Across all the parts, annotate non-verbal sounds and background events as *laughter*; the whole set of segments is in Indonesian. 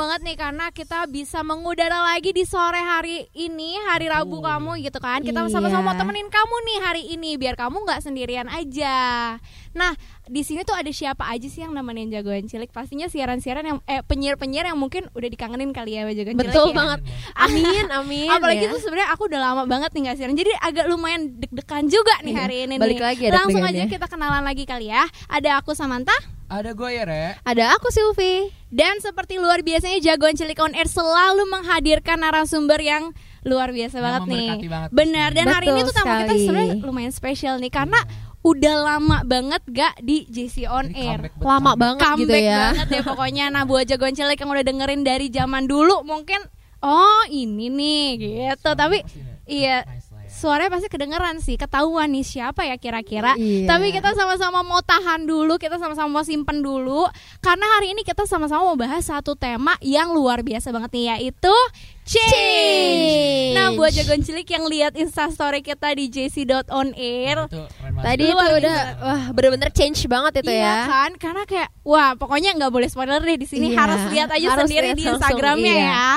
banget nih karena kita bisa mengudara lagi di sore hari ini, hari Rabu kamu gitu kan. Kita Iya. sama-sama mau temenin kamu nih hari ini biar kamu nggak sendirian aja. Nah, di sini tuh ada siapa aja sih yang nemenin jagoan cilik? Pastinya siaran-siaran yang eh penyiar-penyiar yang mungkin udah dikangenin kali ya jagoan cilik. Betul ya. banget. *laughs* Amin, amin. Apalagi ya. tuh sebenarnya aku udah lama banget nih gak siaran. Jadi agak lumayan deg-degan juga nih Iya, hari ini balik nih. lagi ya Langsung aja kita kenalan lagi kali ya. Ada aku Samantha Ada gue ya, Re. Ada aku Silvi. dan seperti luar biasanya jagoan cilik on air selalu menghadirkan narasumber yang luar biasa Yang banget nih. banget Benar dan hari Betul ini tuh tamu kita sebenarnya lumayan spesial nih karena udah lama banget gak di JC on Ini air. Lama comeback. banget Comeback gitu ya. banget deh pokoknya. Nah buat jagoan cilik yang udah dengerin dari zaman dulu mungkin oh ini nih gitu. Tapi nih, iya ya. Suaranya pasti kedengeran sih ketahuan nih siapa ya kira-kira Iya. tapi kita sama-sama mau tahan dulu kita sama-sama mau simpen dulu karena hari ini kita sama-sama mau bahas satu tema yang luar biasa banget nih yaitu change, Change. nah buat jagoan cilik yang lihat instastory kita di jc.onair banget. Tadi itu udah biasa. wah bener-bener change banget itu iya ya. kan karena kayak wah pokoknya nggak boleh spoiler deh di sini Iya, harus lihat aja harus sendiri lihat di Instagramnya iya. ya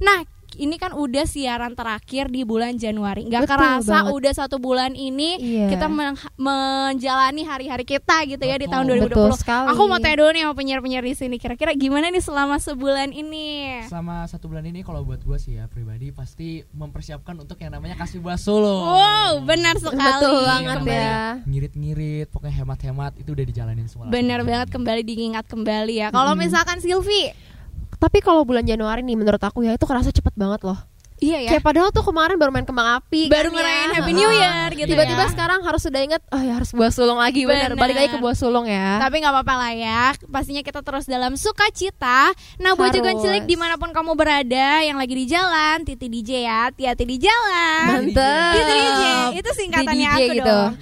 nah ini kan udah siaran terakhir di bulan Januari nggak Betul kerasa banget. udah satu bulan ini Iya. kita men- menjalani hari-hari kita gitu ya di tahun Betul. 2020 Betul sekali. aku mau tanya dulu nih sama penyiar-penyiar di sini kira-kira gimana nih selama sebulan ini Selama satu bulan ini kalau buat gue sih ya pribadi pasti mempersiapkan untuk yang namanya kasih buah solo. wow benar sekali Betul banget Kembali- ya. Ngirit-ngirit, pokoknya hemat-hemat itu udah dijalanin semua. benar banget kembali diingat kembali ya kalau Hmm. misalkan Silvi Tapi kalau bulan Januari nih menurut aku ya itu kerasa cepet banget loh. iya ya Kayak padahal tuh kemarin baru main kembang api baru kan ya. ngerayain Happy Heeh. New Year gitu Tiba-tiba ya. sekarang harus sudah ingat oh ya harus buah sulung lagi. Bener. Balik lagi ke buah sulung ya. Tapi nggak apa-apa lah ya. Pastinya kita terus dalam sukacita. Nah, buat jagoan Harus. cilik di mana pun kamu berada, yang lagi di jalan, Titi DJ ya, hati-hati di jalan. Mantep. Titi DJ, itu singkatannya Di DJ aku gitu. dong.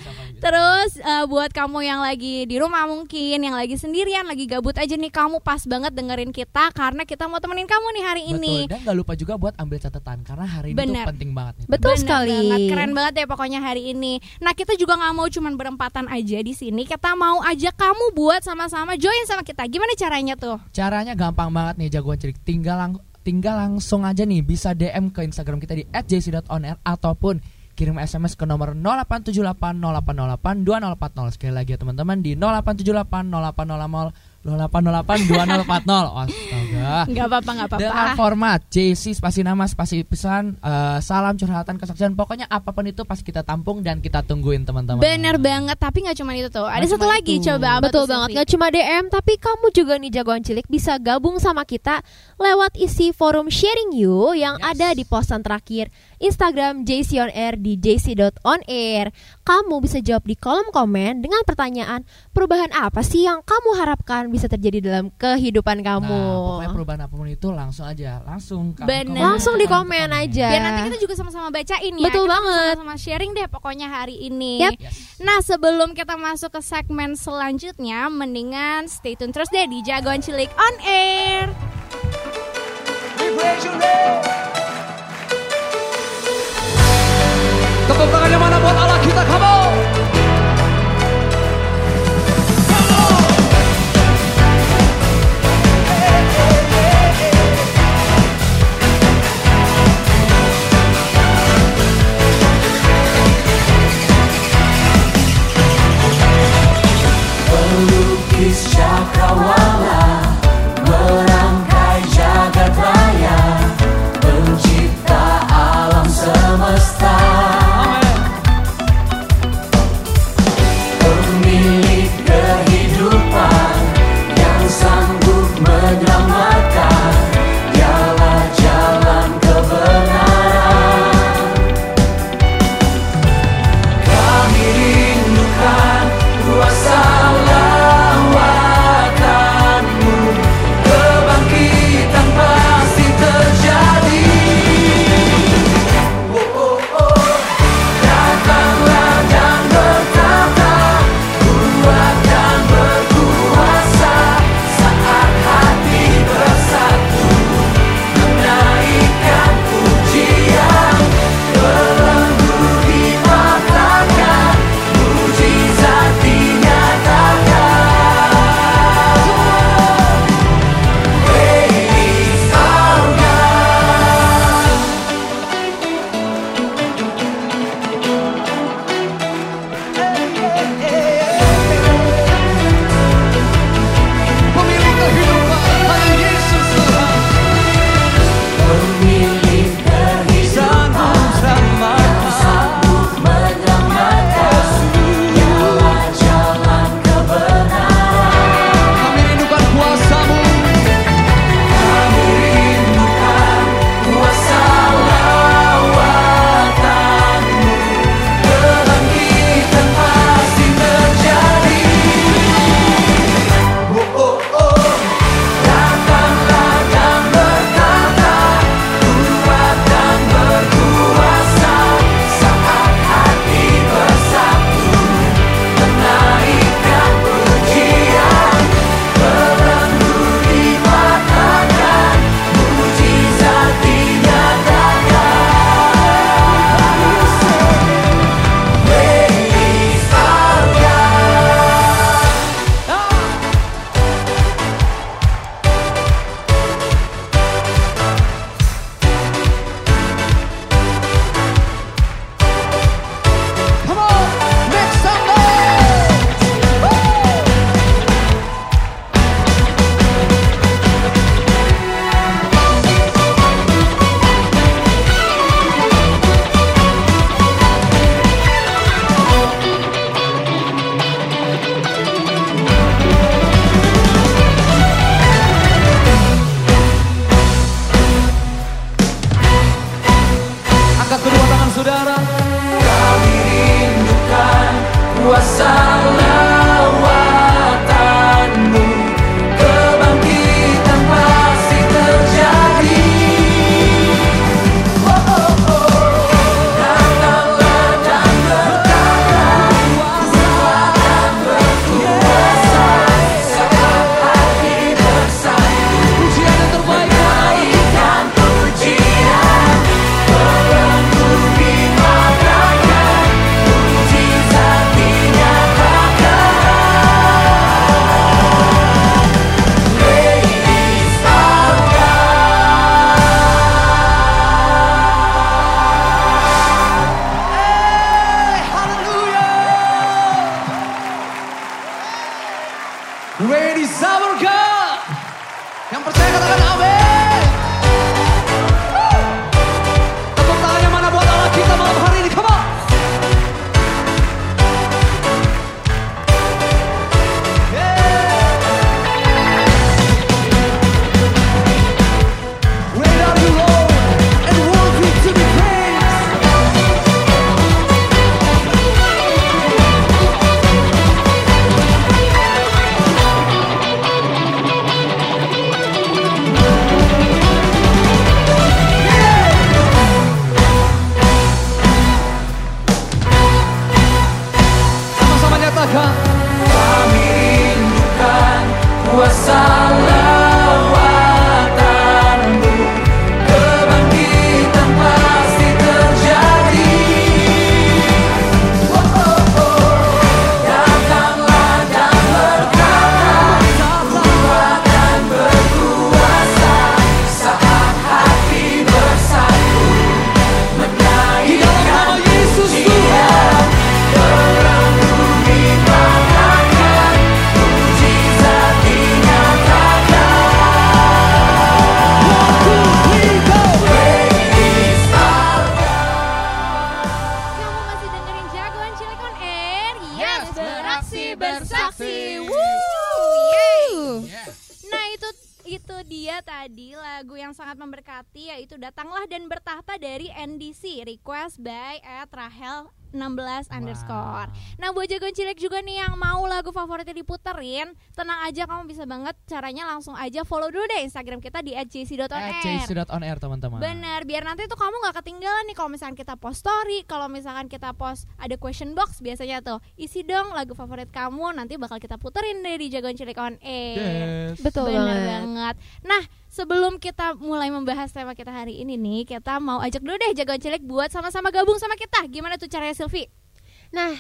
Terus eh, buat kamu yang lagi di rumah mungkin, yang lagi sendirian, lagi gabut aja nih, kamu pas banget dengerin kita karena kita mau temenin kamu nih hari ini. Betul. Dan gak lupa juga buat ambil catatan karena hari ini Benar. tuh penting banget nih. Betul Bener sekali. banget, keren banget ya pokoknya hari ini. Nah kita juga nggak mau cuman berempatan aja di sini. Kita mau ajak kamu buat sama-sama join sama kita. Gimana caranya tuh? Caranya gampang banget nih jagoan cilik. Tinggal lang tinggal langsung aja nih bisa DM ke Instagram kita di @jc.onair ataupun kirim SMS ke nomor 087808082040 sekali lagi ya teman-teman di 08780808 0808 2040 Astaga Nggak apa-apa, nggak Dengan apa-apa. format JC spasi nama spasi pesan eh, salam curhatan kesaksian pokoknya apa pun itu pasti kita tampung dan kita tungguin teman-teman. Bener banget, tapi nggak cuma itu tuh. Ada Nggak satu lagi, itu. coba Betul banget, Silvi? gak cuma DM tapi kamu juga nih jagoan cilik bisa gabung sama kita lewat isi forum sharing you yang Yes. ada di postan terakhir Instagram JC on Air di jc.onair. Kamu bisa jawab di kolom komen dengan pertanyaan perubahan apa sih yang kamu harapkan bisa terjadi dalam kehidupan kamu. Nah, pokoknya perubahan apa pun itu langsung aja, langsung kamu Bener. komen, Langsung di kamu komen aja. Biar nanti kita juga sama-sama bacain ya. Betul Kita banget. Sama-sama sharing deh pokoknya hari ini. Yap. Yes. Nah sebelum kita masuk ke segmen selanjutnya, mendingan stay tune terus deh di Jagoan Cilik on Air. Tepuk tangannya mana buat Allah? Kita Ready, summer girl! Lagu favoritnya diputerin, tenang aja kamu bisa banget caranya langsung aja follow dulu deh Instagram kita di @jc.on.air. jc.on.air teman-teman. Bener, biar nanti tuh kamu nggak ketinggalan nih kalau misalkan kita post story, kalau misalkan kita post ada question box biasanya tuh isi dong lagu favorit kamu, nanti bakal kita puterin deh di jagoan cilik on air. Yes. Betul Bener banget. banget. Nah, sebelum kita mulai membahas tema kita hari ini nih, kita mau ajak dulu deh jagoan cilik buat sama-sama gabung sama kita. Gimana tuh caranya Silvi? Nah,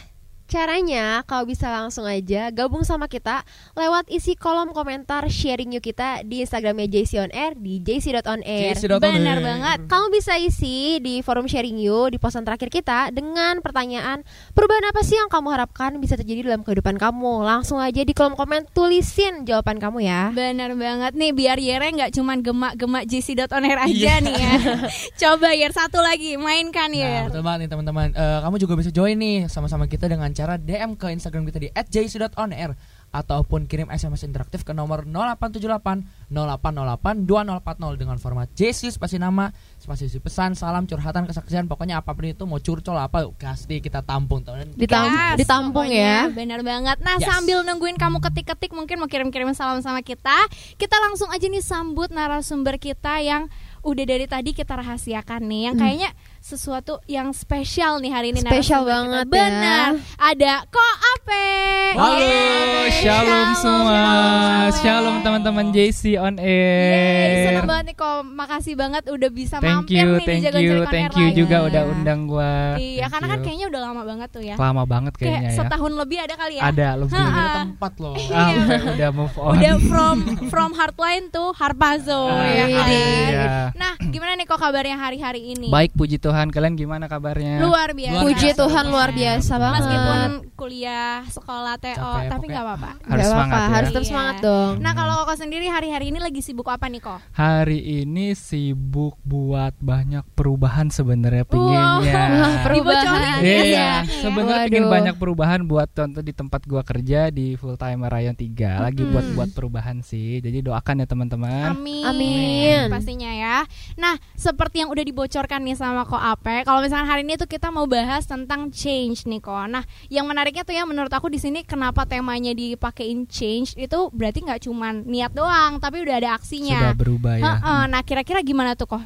caranya kau bisa langsung aja gabung sama kita lewat isi kolom komentar sharing yuk kita di Instagramnya JC on Air di jc.onair. jc.on.air. Bener banget. Kamu bisa isi di forum sharing you di posan terakhir kita dengan pertanyaan perubahan apa sih yang kamu harapkan bisa terjadi dalam kehidupan kamu. Langsung aja di kolom komen tulisin jawaban kamu ya. Bener banget nih, biar Yere nggak cuman gemak-gemak jc.onair aja Iya. nih ya. *laughs* Coba Yer satu lagi, mainkan Nah, Yer. betul banget nih teman-teman. Eh, kamu juga bisa join nih sama-sama kita dengan cara DM ke Instagram kita di @jc.onair ataupun kirim SMS interaktif ke nomor 0878 0808 2040 dengan format JC spasi nama, spasi isi pesan, salam, curhatan, kesaksian, pokoknya apa pun itu mau curcol apa pasti kita tampung teman. Ditam- Gas, ditampung pokoknya. ya. Bener banget. Nah, Yes. sambil nungguin kamu ketik-ketik mungkin mau kirim-kirim salam sama kita, kita langsung aja nih sambut narasumber kita yang udah dari tadi kita rahasiakan nih, Hmm. yang kayaknya sesuatu yang spesial nih hari ini. Spesial banget kita. ya. Benar. Ada Ko Ape. Halo, Yeay. shalom semua. shalom. Shalom teman-teman JC on Yeay, seneng air. banget nih Ko. Makasih banget udah bisa Thank mampir you, nih di thank you, thank Air you juga udah undang gua. Iya, Thank karena kan kayaknya udah lama banget tuh ya. lama banget Kayak kayaknya ya. setahun lebih ada kali ya. Ada lebih. Ha-ha. Beda tempat loh. Sampai udah move on. Udah from from Heartline to Harpazo Ah, ya kan. iya. Nah, gimana nih kok kabarnya hari-hari ini? Baik puji Tuhan, kalian gimana kabarnya? Luar biasa. Puji biasa. Tuhan luar biasa banget. Meskipun kuliah, sekolah, TO, Capek, tapi pokoknya. nggak apa-apa. Harus apa-apa, semangat ya. harus tetap Iya. semangat dong. Nah, kalau Koko sendiri hari-hari ini lagi sibuk apa nih kok? Hari ini sibuk buat banyak perubahan sebenarnya pinginnya. *laughs* Wah, perubahan. Dibocorin Iya, ya. sebenarnya Waduh. banyak perubahan buat contoh di tempat gua kerja di full time Rayon 3 lagi Mm-mm. buat buat perubahan sih. Jadi doakan ya teman-teman. Amin. Amin. Pastinya ya. Nah, seperti yang udah dibocorkan nih sama Ko Ape, kalau misalkan hari ini tuh kita mau bahas tentang change nih Ko. Nah, yang menariknya tuh ya menurut aku di sini kenapa temanya dipakein change itu berarti nggak cuman niat doang, tapi udah ada aksinya. Sudah berubah ya. Heeh, Nah, kira-kira gimana tuh Ko?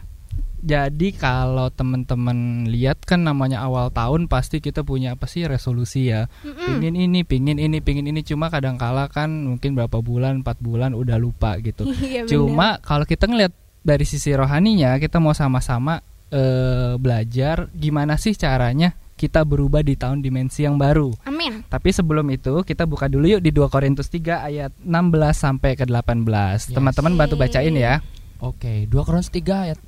Jadi kalau teman-teman lihat kan namanya awal tahun pasti kita punya apa sih resolusi ya. Mm-mm. Pingin ini, pingin ini, pingin ini cuma kadang kala kan mungkin berapa bulan, empat bulan udah lupa gitu. *laughs* Iya. Cuma kalau kita ngelihat dari sisi rohaninya kita mau sama-sama eh, belajar gimana sih caranya kita berubah di tahun dimensi yang baru. Amin. Tapi sebelum itu kita buka dulu yuk di 2 Korintus 3 ayat 16 sampai ke 18. Teman-teman bantu bacain ya. Oke, 2 Korintus 3 ayat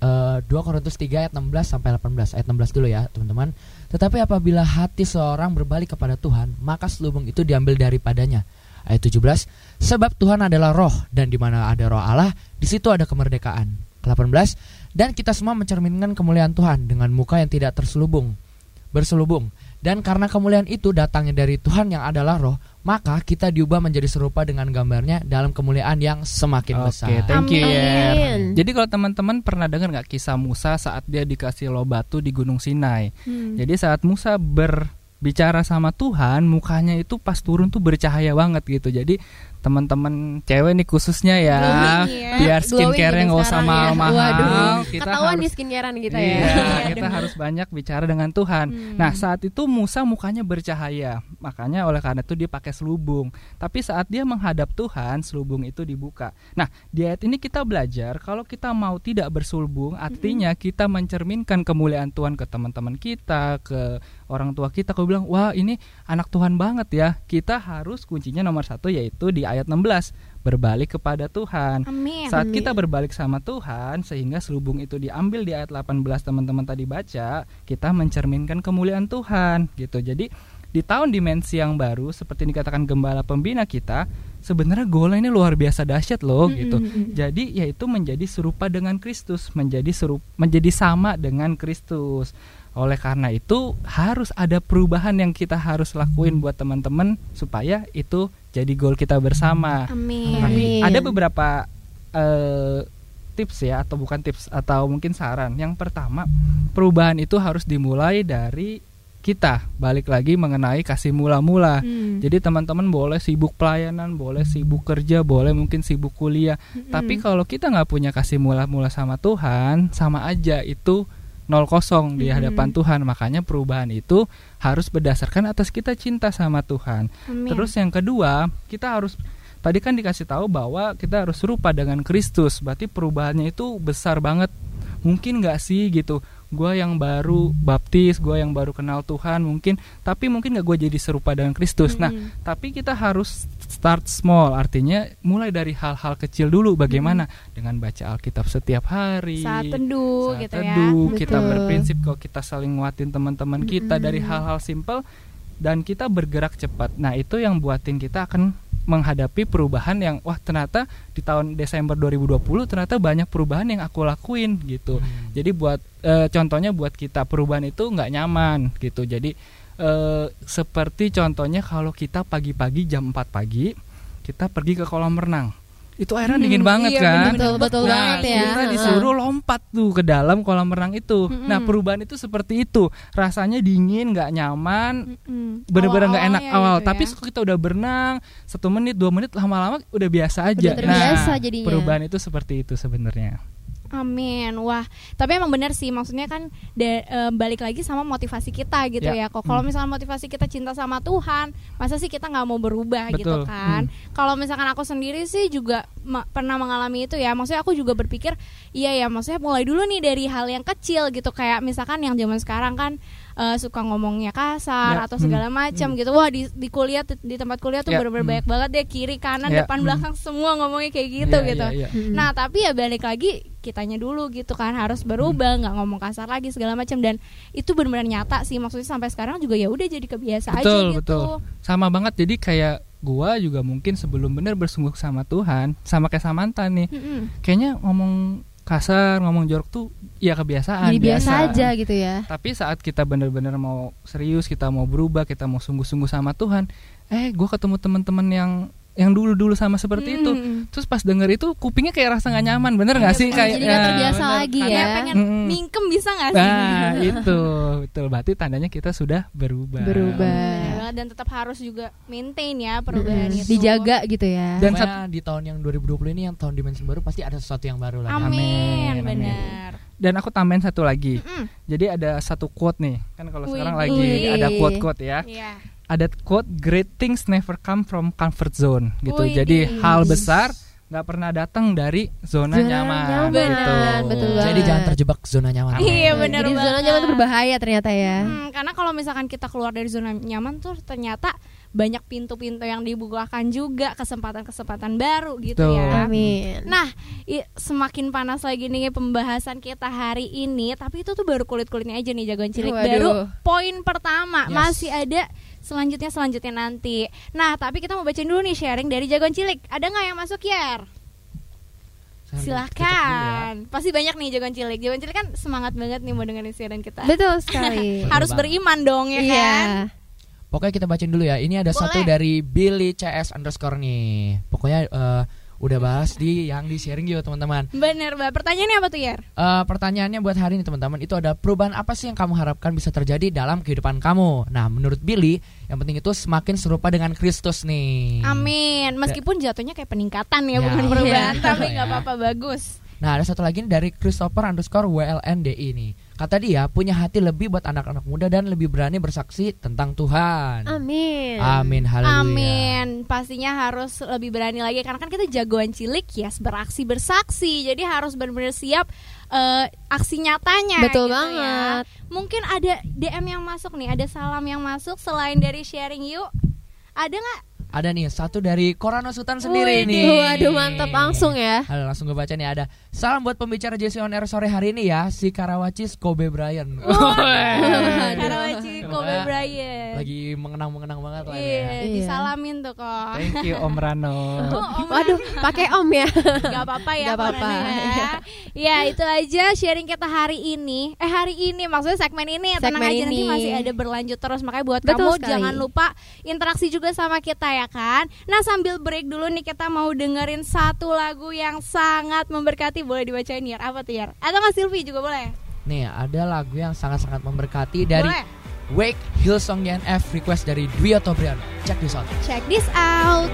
eh, 2 Korintus 3 ayat 16 sampai 18. Ayat 16 dulu ya, teman-teman. Tetapi apabila hati seorang berbalik kepada Tuhan, maka selubung itu diambil daripadanya. Ayat 17, sebab Tuhan adalah roh dan di mana ada roh Allah, di situ ada kemerdekaan. Ke 18, dan kita semua mencerminkan kemuliaan Tuhan dengan muka yang tidak terselubung, berselubung. Dan karena kemuliaan itu datangnya dari Tuhan yang adalah roh, maka kita diubah menjadi serupa dengan gambarnya dalam kemuliaan yang semakin Oke, besar. thank you. Amin. Jadi kalau teman-teman pernah dengar nggak kisah Musa saat dia dikasih loh batu di Gunung Sinai? Hmm. Jadi saat Musa berbicara sama Tuhan, mukanya itu pas turun tuh bercahaya banget gitu. Jadi teman-teman cewek nih khususnya ya, Glowing ya. biar Glowing skincare-nya gitu nggak usah ya. mahal-mahal. Waduh, Kita Ketahuan harus nih skincarean kita Iya, *laughs* ya. kita harus banyak bicara dengan Tuhan. Hmm. Nah, saat itu Musa mukanya bercahaya. Makanya oleh karena itu dia pakai selubung. Tapi saat dia menghadap Tuhan, selubung itu dibuka. Nah, di ayat ini kita belajar kalau kita mau tidak berselubung, artinya kita mencerminkan kemuliaan Tuhan ke teman-teman kita, ke orang tua kita. Kau bilang, "Wah, ini anak Tuhan banget ya." Kita harus kuncinya nomor satu yaitu di ayat 16, berbalik kepada Tuhan. Amin. Saat kita berbalik sama Tuhan sehingga selubung itu diambil di ayat 18 teman-teman tadi baca, kita mencerminkan kemuliaan Tuhan gitu. Jadi di tahun dimensi yang baru seperti dikatakan gembala pembina kita, sebenarnya goalnya ini luar biasa dahsyat loh gitu. Jadi yaitu menjadi serupa dengan Kristus, menjadi serup menjadi sama dengan Kristus. Oleh karena itu harus ada perubahan yang kita harus lakuin buat teman-teman supaya itu jadi goal kita bersama. Amin. Amin. ada beberapa eh, tips ya atau bukan tips atau mungkin saran. Yang pertama, perubahan itu harus dimulai dari kita. Balik lagi mengenai kasih mula-mula. Hmm. Jadi teman-teman boleh sibuk pelayanan, boleh sibuk kerja, boleh mungkin sibuk kuliah. Mm-mm. Tapi kalau kita nggak punya kasih mula-mula sama Tuhan, sama aja itu nol kosong di hadapan Tuhan. Makanya perubahan itu harus berdasarkan atas kita cinta sama Tuhan. Amin. Terus yang kedua, kita harus tadi kan dikasih tahu bahwa kita harus serupa dengan Kristus. Berarti perubahannya itu besar banget. Mungkin nggak sih gitu? Gue yang baru baptis, gue yang baru kenal Tuhan mungkin, tapi mungkin nggak gue jadi serupa dengan Kristus. Nah, Mm-mm. tapi kita harus start small, artinya mulai dari hal-hal kecil dulu. Bagaimana dengan baca Alkitab setiap hari, saat teduh saat gitu ya. teduh, kita Betul. berprinsip kalau kita saling nguatin teman-teman kita Mm-mm. dari hal-hal simpel dan kita bergerak cepat. Nah, itu yang buatin kita akan menghadapi perubahan yang wah ternyata di tahun Desember 2020 ternyata banyak perubahan yang aku lakuin gitu. Hmm. Jadi buat eh, contohnya buat kita perubahan itu nggak nyaman gitu. Jadi eh, seperti contohnya kalau kita pagi-pagi jam 4 pagi kita pergi ke kolam renang. Itu airnya Hmm, dingin banget iya, kan? betul betul Nah, banget ya kita disuruh lompat tuh ke dalam kolam renang itu. Mm-mm. Nah, perubahan itu seperti itu. Rasanya dingin, nggak nyaman, Mm-mm. bener-bener nggak enak Awal-awalnya awal. gitu Tapi ya. kita udah berenang satu menit, dua menit, lama-lama udah biasa aja. Udah terbiasa nah, jadinya. perubahan itu seperti itu sebenarnya. Amin. Wah, tapi emang benar sih maksudnya kan da- eh, balik lagi sama motivasi kita gitu Ya. ya. Kok kalau Hmm. misalnya motivasi kita cinta sama Tuhan, masa sih kita nggak mau berubah gitu Betul. kan? Kalau misalkan aku sendiri sih juga ma- pernah mengalami itu ya. Maksudnya aku juga berpikir, iya ya, maksudnya mulai dulu nih dari hal yang kecil gitu kayak misalkan yang zaman sekarang kan eh, suka ngomongnya kasar Ya. atau segala Hmm. macam gitu. Wah, di di kuliah di, di tempat kuliah tuh Ya. bener-bener Hmm. banyak banget deh kiri kanan Ya. depan Hmm. belakang semua ngomongnya kayak gitu Iya, gitu. iya, iya. Mm-mm. Nah tapi ya balik lagi kitanya dulu gitu kan harus berubah nggak ngomong kasar lagi segala macam dan itu benar-benar nyata sih maksudnya sampai sekarang juga ya udah jadi kebiasa aja gitu. betul sama banget jadi kayak gua juga mungkin sebelum bener bersungguh sama Tuhan sama kayak Samantha nih Mm-mm. kayaknya ngomong kasar ngomong jorok tuh ya kebiasaan Jadi biasa biasa. aja gitu ya tapi saat kita bener-bener mau serius kita mau berubah kita mau sungguh-sungguh sama Tuhan eh gua ketemu teman-teman yang yang dulu-dulu sama seperti itu Mm-mm. terus pas denger itu kupingnya kayak rasa nggak nyaman bener nggak Iya, sih kayak Jadi ya, terbiasa bener. lagi Karena- ya. Kayak pengen Mm-mm. mingkem bisa nggak sih? nah *laughs* itu betul berarti tandanya kita sudah berubah Berubah. Ya, dan tetap harus juga maintain ya perubahan Mm-mm. itu. dijaga gitu ya Dan Pokoknya di tahun yang 2020 ini yang tahun dimensi baru pasti ada sesuatu yang baru lagi. Amin, Amin, amin. benar. dan aku tambahin satu lagi Mm-mm. jadi ada satu quote nih kan kalau sekarang lagi ada quote-quote ya Iya. Ada quote great things never come from comfort zone gitu Wih. jadi hal besar nggak pernah datang dari zona, Zona nyaman, nyaman, gitu betul Jadi banget. jangan terjebak zona nyaman. Iya benar jadi zona nyaman itu berbahaya ternyata ya Hmm, karena kalau misalkan kita keluar dari zona nyaman tuh ternyata banyak pintu-pintu yang dibukakan juga kesempatan-kesempatan baru gitu Betul. ya. amin Nah, i- semakin panas lagi nih pembahasan kita hari ini, tapi itu tuh baru kulit-kulitnya aja nih jagoan cilik. Waduh. Baru poin pertama, Yes. masih ada selanjutnya selanjutnya nanti. Nah, tapi kita mau bacain dulu nih sharing dari jagoan cilik. Ada nggak yang masuk Yer? Ya. Silahkan. Pasti banyak nih jagoan cilik. Jagoan cilik kan semangat banget nih mau dengerin siaran kita. betul *laughs* sekali Harus beriman dong ya iya kan? Pokoknya kita bacain dulu ya. Ini ada Boleh. satu dari Billy CS underscore nih. Pokoknya eh, udah bahas di yang di sharing yuk teman-teman. Bener, Mbak. Pertanyaannya apa tuh, Yer? Eh, pertanyaannya buat hari ini teman-teman itu ada perubahan apa sih yang kamu harapkan bisa terjadi dalam kehidupan kamu? Nah menurut Billy yang penting itu semakin serupa dengan Kristus nih. Amin. Meskipun jatuhnya kayak peningkatan ya, Ya. bukan perubahan, Iya. tapi *laughs* nggak Ya. apa-apa bagus. Nah ada satu lagi dari Christopher underscore WLNDI nih Kata dia punya hati lebih buat anak-anak muda dan lebih berani bersaksi tentang Tuhan amin Amin haleluya Amin. Pastinya harus lebih berani lagi karena kan kita jagoan cilik ya beraksi bersaksi. Jadi harus benar-benar siap eh, aksi nyatanya. betul gitu ya. banget Mungkin ada DM yang masuk nih, ada salam yang masuk selain dari sharing yuk. Ada nggak? Ada nih satu dari Korano Sultan sendiri Wih, nih. waduh mantap langsung ya. Halo langsung gue baca nih ada Salam buat pembicara JC On Air sore hari ini ya Si Karawachis Kobe Bryant. Karawaci Kobe Makanya Bryant. Lagi mengenang-mengenang banget lah Iya, ini ya. Iya. disalamin tuh kok. Thank you Om Rano. Oh, *laughs* Om Waduh, pakai om ya. Gak apa-apa ya Gak apa-apa. Ya. ya itu aja sharing kita hari ini Eh hari ini maksudnya segmen ini Tenang Segmen aja nanti ini. masih ada berlanjut terus Makanya buat Betul kamu sekali. jangan lupa interaksi juga sama kita ya kan Nah sambil break dulu nih kita mau dengerin satu lagu yang sangat memberkati Boleh dibacain Yar, apa tuh Yar? Atau Mas Silvi juga boleh? Nih ada lagu yang sangat-sangat memberkati dari Boleh, Wake Hillsong YNF request dari Dwi Otobriano. Check this out. check this out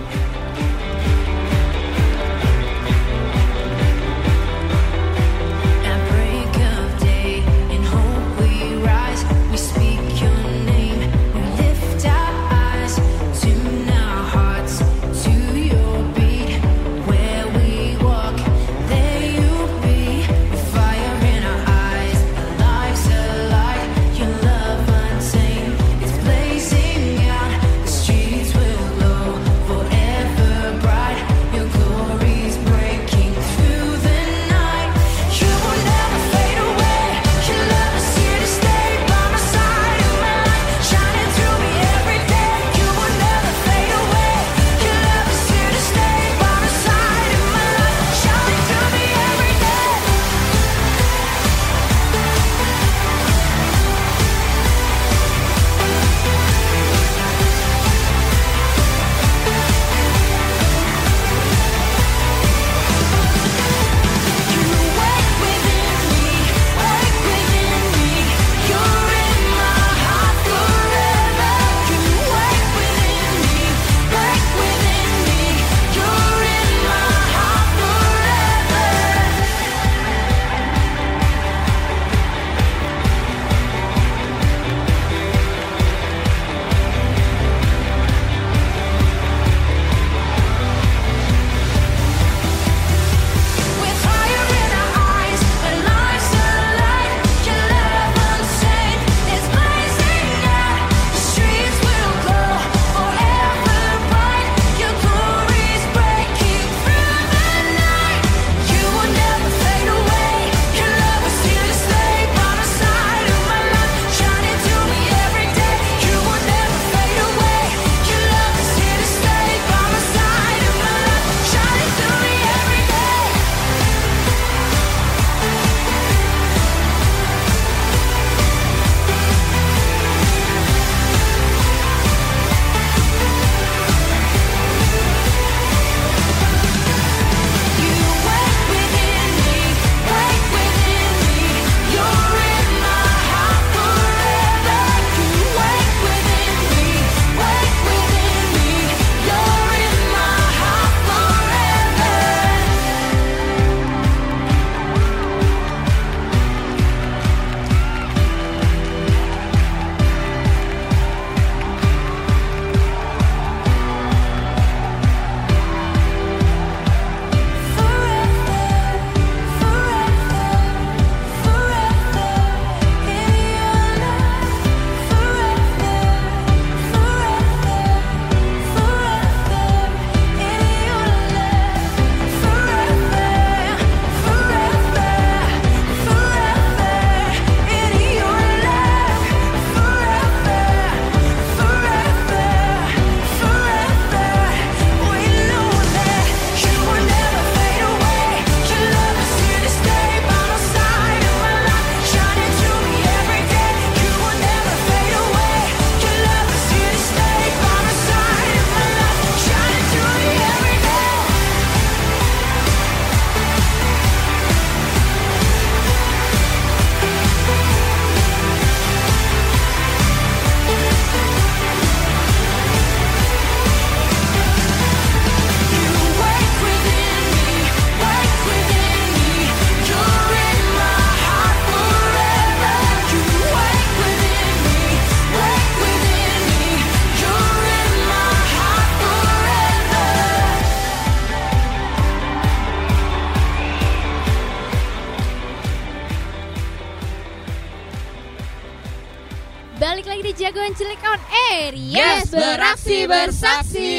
lagi di Jagoan Cilik on Air Yes, beraksi bersaksi.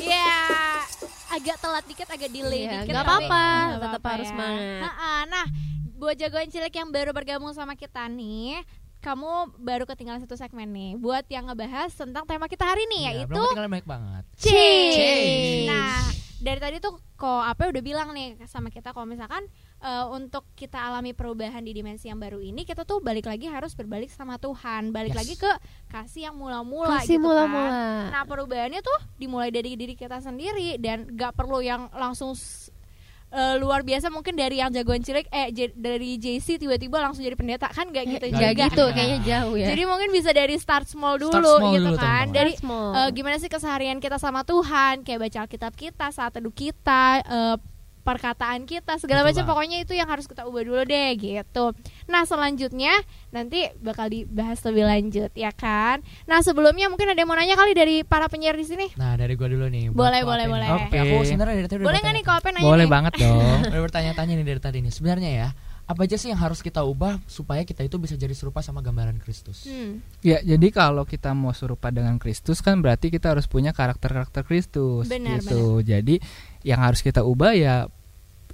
Ya agak telat dikit agak delay Iya, dikit tapi apa-apa, tetap apa-apa harus ya. semangat. Ha-ha, Nah buat Jagoan Cilik yang baru bergabung sama kita nih kamu baru ketinggalan satu segmen nih buat yang ngebahas tentang tema kita hari ini Ya, yaitu belum ketinggalan banyak banget. change. Change. Nah, dari tadi tuh kok apa udah bilang nih sama kita kalau misalkan eh, untuk kita alami perubahan di dimensi yang baru ini kita tuh balik lagi harus berbalik sama Tuhan, balik Yes. lagi ke kasih yang mula-mula Kasih gitu mula-mula. kan. Nah, perubahannya tuh dimulai dari diri kita sendiri dan gak perlu yang langsung eh, luar biasa mungkin dari yang jagoan cilik eh J- dari JC tiba-tiba langsung jadi pendeta kan gak gitu Gak juga. gitu, Nah. kayaknya jauh ya. Jadi mungkin bisa dari start small dulu Start small gitu dulu, kan. teman-teman. Dari Small. eh, gimana sih keseharian kita sama Tuhan, kayak baca Alkitab kita, saat teduh kita, eh, perkataan kita, segala Betul macam pokoknya itu yang harus kita ubah dulu deh gitu. Nah, selanjutnya nanti bakal dibahas lebih lanjut ya kan. Nah, sebelumnya mungkin ada yang mau nanya kali dari para penyiar di sini. Nah, dari gua dulu nih. Boleh, boleh, boleh. Oke, aku sebenarnya dari tadi Boleh nggak nih kalau apa nanya Boleh nih? banget *laughs* dong. Udah bertanya-tanya nih dari tadi nih. Sebenarnya ya, apa aja sih yang harus kita ubah supaya kita itu bisa jadi serupa sama gambaran Kristus? Hmm. Ya, jadi kalau kita mau serupa dengan Kristus kan berarti kita harus punya karakter-karakter Kristus Benar, gitu. Jadi yang harus kita ubah ya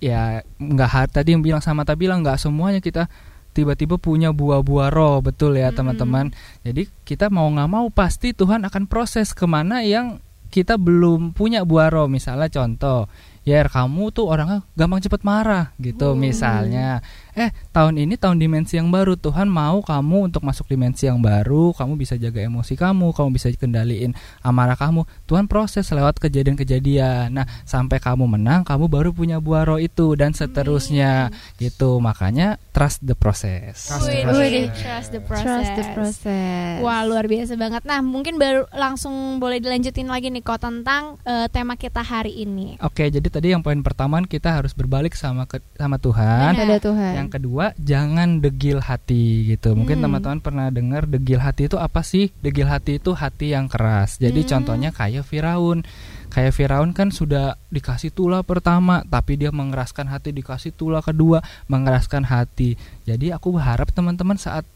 ya nggak har- tadi yang bilang sama tadi bilang nggak semuanya kita tiba-tiba punya buah-buah roh betul ya teman-teman. Jadi kita mau nggak mau pasti Tuhan akan proses ke mana yang kita belum punya buah roh. Misalnya contoh, ya kamu tuh orangnya gampang cepet marah gitu Hmm. misalnya. Eh tahun ini tahun dimensi yang baru Tuhan mau kamu untuk masuk dimensi yang baru, kamu bisa jaga emosi kamu, kamu bisa kendaliin amarah kamu. Tuhan proses lewat kejadian-kejadian. Nah sampai kamu menang, kamu baru punya buah roh itu dan seterusnya gitu. Makanya trust the process. Trust the process. wih, trust the process. Trust the process. Wah luar biasa banget. Nah mungkin baru langsung boleh dilanjutin lagi nih kok tentang eh, tema kita hari ini. Oke, jadi tadi yang poin pertama kita harus berbalik sama ke- sama Tuhan. Benar. Pada Tuhan. Yang kedua, jangan degil hati gitu. Mungkin Hmm. teman-teman pernah dengar degil hati itu apa sih? Degil hati itu hati yang keras. Jadi Hmm. contohnya kayak Firaun. Kayak Firaun kan sudah dikasih tulah pertama, tapi dia mengeraskan hati dikasih tulah kedua, mengeraskan hati. Jadi aku berharap teman-teman saat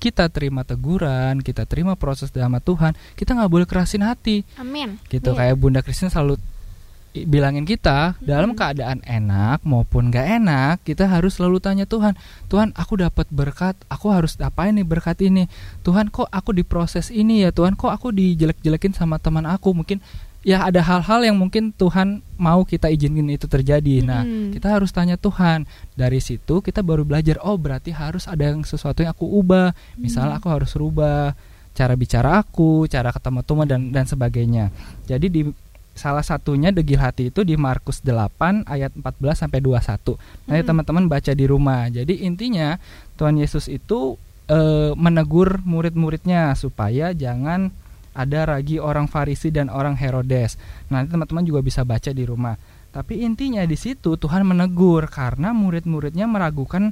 kita terima teguran, kita terima proses sama Tuhan, kita nggak boleh kerasin hati Amin. gitu Iya. kayak Bunda Kristin selalu bilangin kita dalam Mhm. keadaan enak maupun gak enak kita harus selalu tanya Tuhan Tuhan aku dapat berkat aku harus apain nih berkat ini? Tuhan kok aku diproses ini ya? Tuhan kok aku dijelek-jelekin sama teman aku? Mungkin ya ada hal-hal yang mungkin Tuhan mau kita izinin itu terjadi. Nah Mhm. kita harus tanya Tuhan dari situ kita baru belajar oh berarti harus ada yang sesuatu yang aku ubah. Misalnya aku harus rubah cara bicara aku cara ketemu teman dan dan sebagainya. Jadi di salah satunya degil hati itu di Markus 8 ayat 14 sampai 21 nanti Mhm. teman-teman baca di rumah jadi intinya Tuhan Yesus itu eh, menegur murid-muridnya supaya jangan ada lagi orang Farisi dan orang Herodes nanti teman-teman juga bisa baca di rumah tapi intinya di situ Tuhan menegur karena murid-muridnya meragukan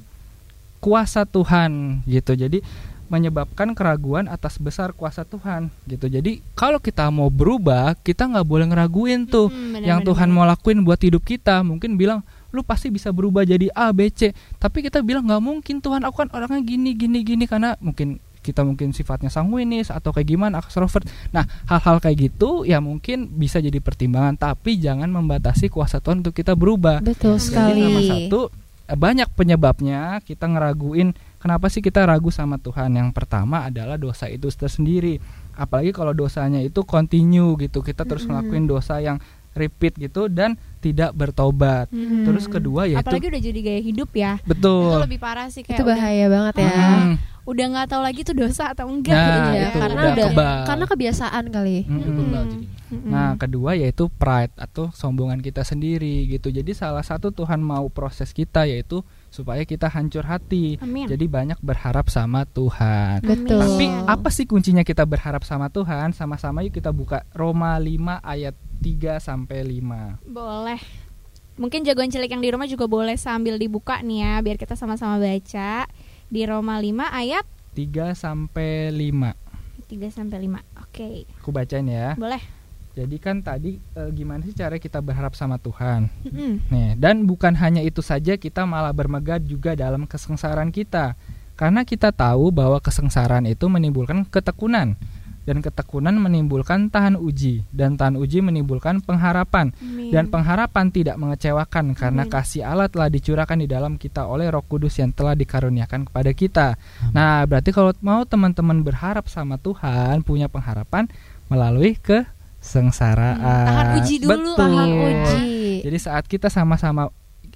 kuasa Tuhan gitu. Jadi menyebabkan keraguan atas besar kuasa Tuhan gitu. Jadi kalau kita mau berubah, kita nggak boleh ngeraguin tuh Hmm, benar, yang Tuhan mau lakuin buat hidup kita. Mungkin bilang lu pasti bisa berubah jadi A, B, C. Tapi kita bilang nggak mungkin Tuhan aku kan orangnya gini, gini, gini karena mungkin kita mungkin sifatnya sanguinis atau kayak gimana extrovert. Nah, hal-hal kayak gitu ya mungkin bisa jadi pertimbangan tapi jangan membatasi kuasa Tuhan untuk kita berubah. Betul Jadi sekali. Jadi nomor satu banyak penyebabnya kita ngeraguin kenapa sih kita ragu sama Tuhan. Yang pertama adalah dosa itu tersendiri. Apalagi kalau dosanya itu continue gitu, kita terus ngelakuin dosa yang repeat gitu dan tidak bertobat. Hmm. Terus kedua yaitu apalagi udah jadi gaya hidup ya. Itu betul. lebih parah sih kayak Itu bahaya banget ya. Mm, udah nggak tahu lagi tuh dosa atau enggak Nah, gitu ya. itu karena udah udah kebal. karena kebiasaan kali. kebal jadinya. Mm-mm. Nah, kedua yaitu pride atau sombongan kita sendiri gitu. Jadi salah satu Tuhan mau proses kita yaitu supaya kita hancur hati. Amin. Jadi banyak berharap sama Tuhan. Betul. Tapi apa sih kuncinya kita berharap sama Tuhan? Sama-sama yuk kita buka Roma 5 ayat 3 sampai 5. Boleh. Mungkin jagoan cilik yang di rumah juga boleh sambil dibuka nih ya biar kita sama-sama baca di Roma 5 ayat 3 sampai 5. 3 sampai 5. Oke. Aku bacain ya. Boleh. Jadi kan tadi eh, gimana sih cara kita berharap sama Tuhan? Mm-mm. Nih, dan bukan hanya itu saja kita malah bermegah juga dalam kesengsaraan kita. Karena kita tahu bahwa kesengsaraan itu menimbulkan ketekunan dan ketekunan menimbulkan tahan uji dan tahan uji menimbulkan pengharapan Amin. dan pengharapan tidak mengecewakan karena Amin. kasih Allah telah dicurahkan di dalam kita oleh Roh Kudus yang telah dikaruniakan kepada kita. Nah, berarti kalau mau teman-teman berharap sama Tuhan, punya pengharapan melalui kesengsaraan. Hmm, tahan uji dulu. Betul. Tahan uji. Jadi saat kita sama-sama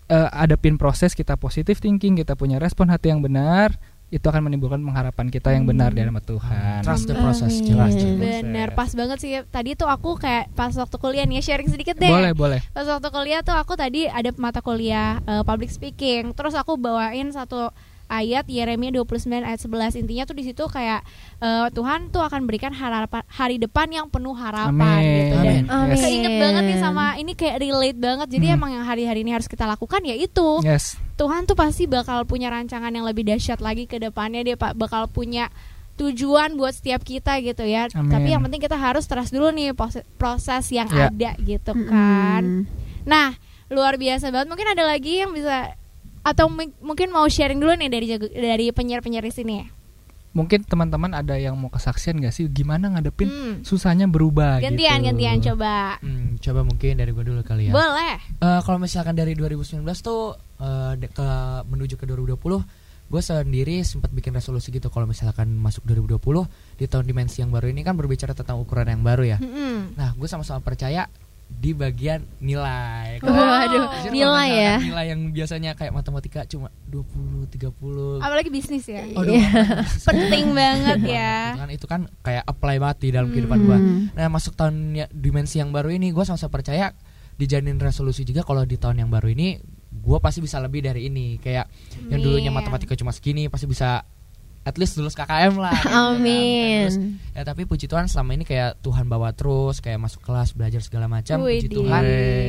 eh, adepin proses kita positif thinking, kita punya respon hati yang benar, itu akan menimbulkan pengharapan kita yang benar di hadapan Tuhan. Trust the process, Amin. jelas. jelas. Bener, pas banget sih. Tadi tuh aku kayak pas waktu kuliah nih sharing sedikit deh. Boleh, boleh. Pas waktu kuliah tuh aku tadi ada mata kuliah eh, public speaking. Terus aku bawain satu ayat Yeremia 29 ayat 11. Intinya tuh di situ kayak eh, Tuhan tuh akan berikan harapan hari depan yang penuh harapan Amin. gitu. Dan Amin. Amin. keinget banget nih sama ini kayak relate banget. Jadi Hmm. emang yang hari-hari ini harus kita lakukan ya itu. Yes. Tuhan tuh pasti bakal punya rancangan yang lebih dahsyat lagi ke depannya dia pak bakal punya tujuan buat setiap kita gitu ya. Amin. Tapi yang penting kita harus trust dulu nih proses, proses yang Ya. ada gitu kan. Mm. Nah, luar biasa banget. Mungkin ada lagi yang bisa atau mungkin mau sharing dulu nih dari dari penyiar-penyiar di sini. Mungkin teman-teman ada yang mau kesaksian gak sih gimana ngadepin Hmm. susahnya berubah Gantian, gitu. gantian coba. Hmm, coba mungkin dari gue dulu kali ya. Boleh. Eh, kalau misalkan dari 2019 tuh eh, de- ke menuju ke 2020 gue sendiri sempat bikin resolusi gitu kalau misalkan masuk 2020 di tahun dimensi yang baru ini kan berbicara tentang ukuran yang baru ya Mm-mm. nah gue sama-sama percaya di bagian nilai Wow. Waduh, nilai ya. nilai yang biasanya kayak matematika cuma 20 30 Apalagi bisnis ya. Aduh, Penting banget ya. kan itu kan kayak apply banget di dalam Hmm. kehidupan gue Hmm. Nah masuk tahun ya- dimensi yang baru ini gue sama-sama percaya dijalin resolusi juga kalau di tahun yang baru ini gue pasti bisa lebih dari ini kayak yang dulunya Amin. matematika cuma segini pasti bisa at least lulus KKM lah gitu kan. Terus, Amin. ya tapi puji Tuhan selama ini kayak Tuhan bawa terus kayak masuk kelas belajar segala macam puji Widih. Tuhan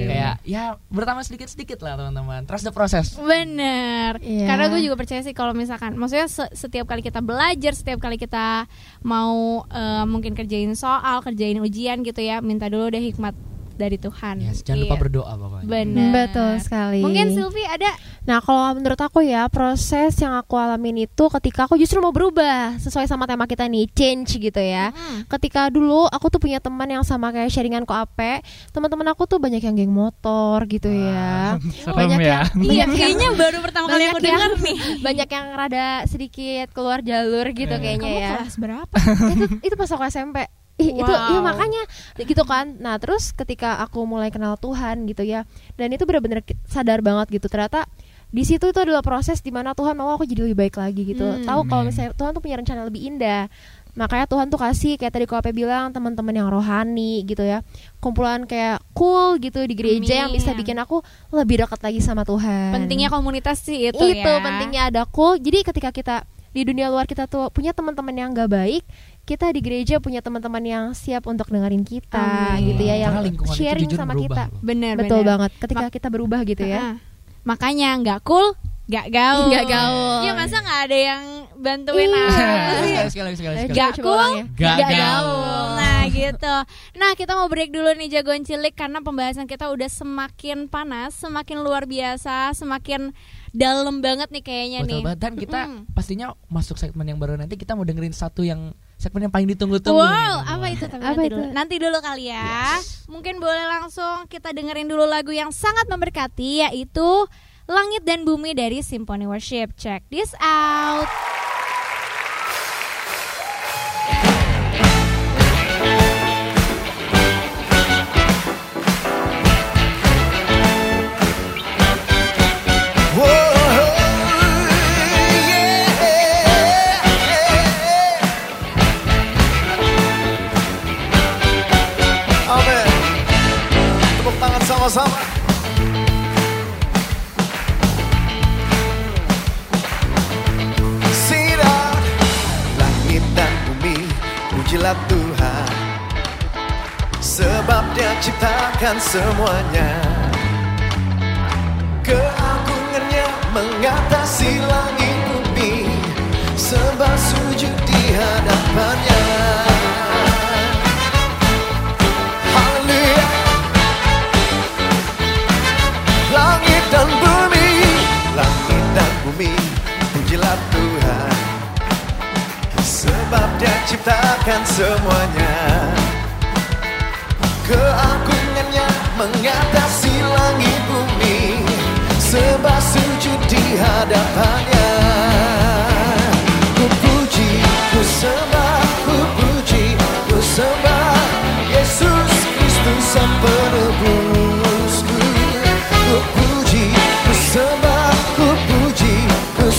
kayak ya bertambah sedikit sedikit lah teman-teman trust the process Bener, Iya. karena gue juga percaya sih kalau misalkan, maksudnya se- setiap kali kita belajar, setiap kali kita mau eh, mungkin kerjain soal, kerjain ujian gitu ya, minta dulu deh hikmat dari Tuhan. Yes, jangan lupa Iya. berdoa pokoknya Bener. Betul sekali. Mungkin Sylvie ada Nah, kalau menurut aku ya, proses yang aku alamin itu ketika aku justru mau berubah sesuai sama tema kita nih, change gitu ya. Mm. Ketika dulu aku tuh punya teman yang sama kayak sharingan kok ape, teman-teman aku tuh banyak yang geng motor gitu ya. Serem Banyak ya. yang Iya, kayaknya baru pertama kali aku yang- dengar nih. banyak yang rada sedikit keluar jalur gitu Eh. kayaknya Kamu ya. kelas berapa? *laughs* itu itu pas aku SMP Ih, itu Wow. iya makanya gitu kan nah terus ketika aku mulai kenal Tuhan gitu ya dan itu benar-benar sadar banget gitu ternyata di situ itu adalah proses di mana Tuhan mau aku jadi lebih baik lagi gitu Hmm. tahu kalau Amin. misalnya Tuhan tuh punya rencana lebih indah makanya Tuhan tuh kasih kayak tadi Kope bilang teman-teman yang rohani gitu ya kumpulan kayak cool gitu di gereja yang bisa Amin. bikin aku lebih dekat lagi sama Tuhan Pentingnya komunitas sih itu, itu ya. pentingnya ada cool jadi ketika kita di dunia luar kita tuh punya teman-teman yang gak baik kita di gereja punya teman-teman yang siap untuk dengerin kita Amin. gitu ya yang lingkungan itu sharing jujur sama berubah kita. Bener, betul bener. banget ketika kita berubah gitu ya Ah. Makanya nggak cool, nggak gaul. *laughs* Nggak gaul. Iya masa nggak ada yang bantuin Iya. apa *laughs* sih? sekali sekali sekali sekali Ayo, Gak coba cool, ulang ya. Gak gak gaul. gaul. Nah gitu. Nah kita mau break dulu nih jagoan cilik karena pembahasan kita udah semakin panas, semakin luar biasa, semakin dalam banget nih kayaknya Betul nih. banget dan kita Mm. pastinya masuk segmen yang baru nanti kita mau dengerin satu yang segmen yang paling ditunggu-tunggu. nih, Wow, apa itu? Tapi Apa nanti itu? dulu. Nanti dulu kali ya. Mungkin boleh langsung kita dengerin dulu lagu yang sangat memberkati yaitu Langit dan Bumi dari Symphony Worship. Check this out. Sama-sama. Sinar langit dan bumi, pujilah Tuhan. Sebab dia ciptakan semuanya. Keagungannya mengatasi langit bumi. Sebab sujud di hadapannya. Bumi Pujilah Tuhan. Sebab dia ciptakan semuanya. Keagungannya mengatasi langit bumi Sebab sujud di hadapannya. Ku puji, ku sembah, ku puji, ku sembah Yesus Kristus sang penebusku Ku puji,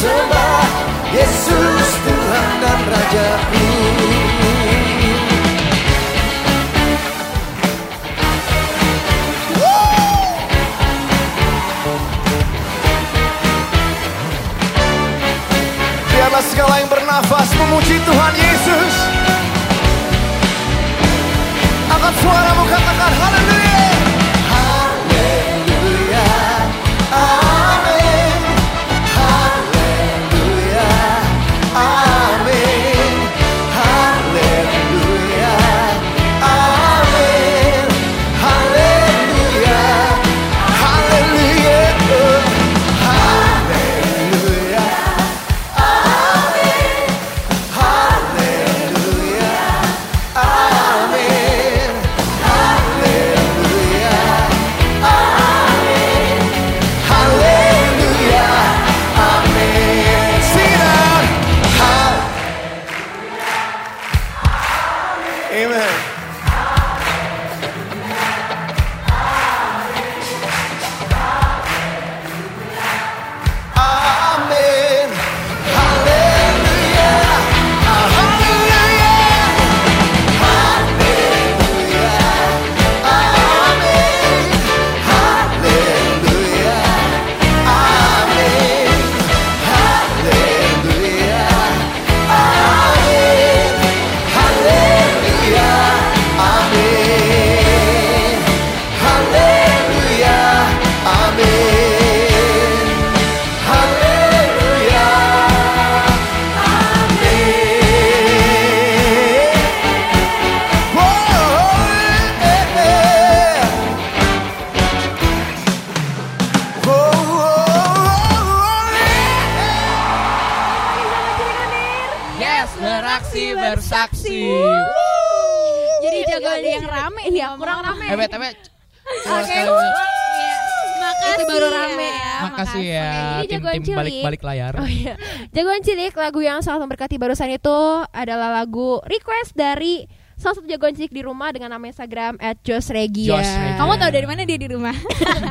sembah Yesus Tuhan dan Rajaku Biarlah segala yang bernafas memuji Tuhan Yesus. Angkat suaramu katakan Haleluya sangat memberkati barusan itu adalah lagu request dari salah satu jagoan cilik di rumah dengan nama Instagram @josregia. Josh Regia. Kamu tahu dari mana dia di rumah?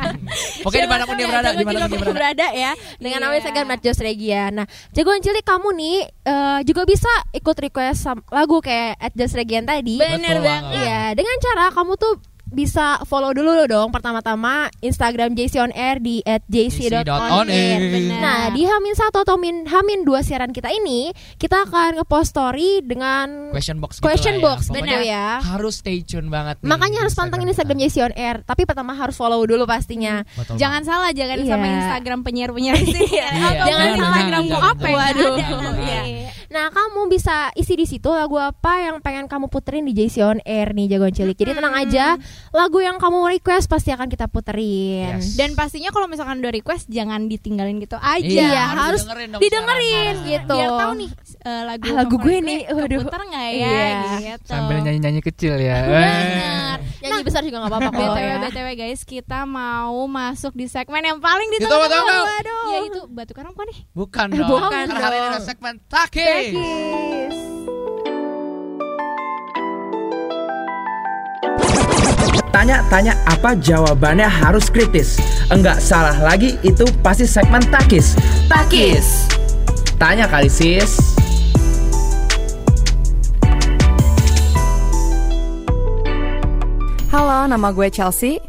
*laughs* Oke, di mana pun dia berada, di mana pun dia berada. ya dengan nama Iya. Instagram @josregia. Nah, jagoan cilik kamu nih eh, juga bisa ikut request lagu kayak @josregian tadi. Bener banget. Iya, dengan cara kamu tuh bisa follow dulu dong pertama-tama Instagram JC on Air di @jc.onair. JC.onair. Benar. Nah, di Hamin satu atau Min Hamin dua siaran kita ini, kita akan ngepost story dengan Question box gitu Question lah ya. box, Pokoknya bener ya. Harus stay tune banget nih Makanya harus pantengin kita. Instagram JC on Air, tapi pertama harus follow dulu pastinya. Betul Jangan salah, jangan Iya. sama Instagram penyiar-penyiar. *laughs* Iya, Atau jangan, Instagram apa ya? Waduh. Iya. Nah, kamu bisa isi di situ lagu apa yang pengen kamu puterin di JC on Air nih jagoan cilik. Jadi tenang aja, lagu yang kamu request pasti akan kita puterin. Yes. Dan pastinya kalau misalkan udah request jangan ditinggalin gitu aja. Iya, harus didengerin dong didengerin siaran. gitu. Biar tahu nih eh, lagu Ah, lagu gue nih, waduh. keputar nggak ya Iya. gitu. Sambil nyanyi-nyanyi kecil ya. Bener. Nyanyi besar juga nggak apa-apa kok BTW ya. BTW guys, kita mau masuk di segmen yang paling Ditunggu, ditunggu-tunggu. Yaitu batu karang bukan nih? Bukan *laughs* Eh, dong. bukan Karena hari ini ada segmen Takis. Tanya-tanya apa jawabannya harus kritis. Enggak salah lagi itu pasti segmen takis. Takis. Tanya kali sis. Halo, nama gue Chelsea.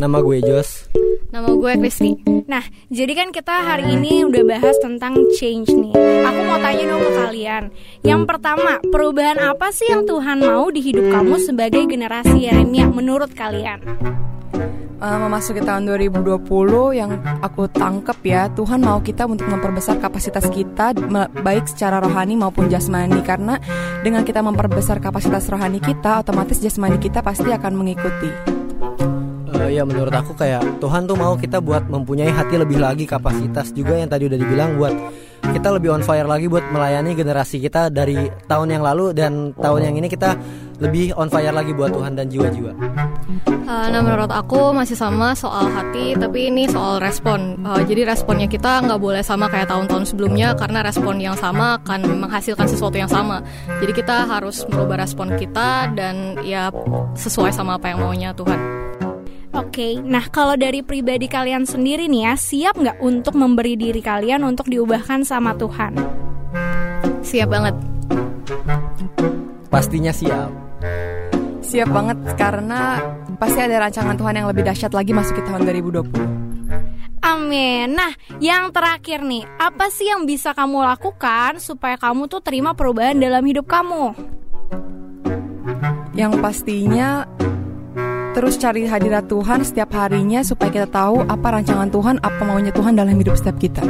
Nama gue Jos. Nama gue Kristi. Nah, jadi kan kita hari ini udah bahas tentang change nih. Aku mau tanya dong ke kalian. Yang pertama, perubahan apa sih yang Tuhan mau di hidup kamu sebagai generasi Yeremia menurut kalian? Eh, memasuki tahun 2020 yang aku tangkep ya, Tuhan mau kita untuk memperbesar kapasitas kita baik secara rohani maupun jasmani karena dengan kita memperbesar kapasitas rohani kita, otomatis jasmani kita pasti akan mengikuti. Eh, ya menurut aku kayak Tuhan tuh mau kita buat mempunyai hati lebih lagi kapasitas juga yang tadi udah dibilang buat kita lebih on fire lagi buat melayani generasi kita dari tahun yang lalu dan tahun yang ini kita lebih on fire lagi buat Tuhan dan jiwa-jiwa. Uh, nah menurut aku masih sama soal hati tapi ini soal respon. Uh, jadi responnya kita nggak boleh sama kayak tahun-tahun sebelumnya karena respon yang sama akan menghasilkan sesuatu yang sama. Jadi kita harus merubah respon kita dan ya sesuai sama apa yang maunya Tuhan Oke, nah kalau dari pribadi kalian sendiri nih ya, siap nggak untuk memberi diri kalian untuk diubahkan sama Tuhan? siap banget Pastinya siap. Siap banget karena pasti ada rancangan Tuhan yang lebih dahsyat lagi masuk ke tahun 2020. Amin. Nah, yang terakhir nih, apa sih yang bisa kamu lakukan supaya kamu tuh terima perubahan dalam hidup kamu? Yang pastinya terus cari hadirat Tuhan setiap harinya supaya kita tahu apa rancangan Tuhan, apa maunya Tuhan dalam hidup setiap kita.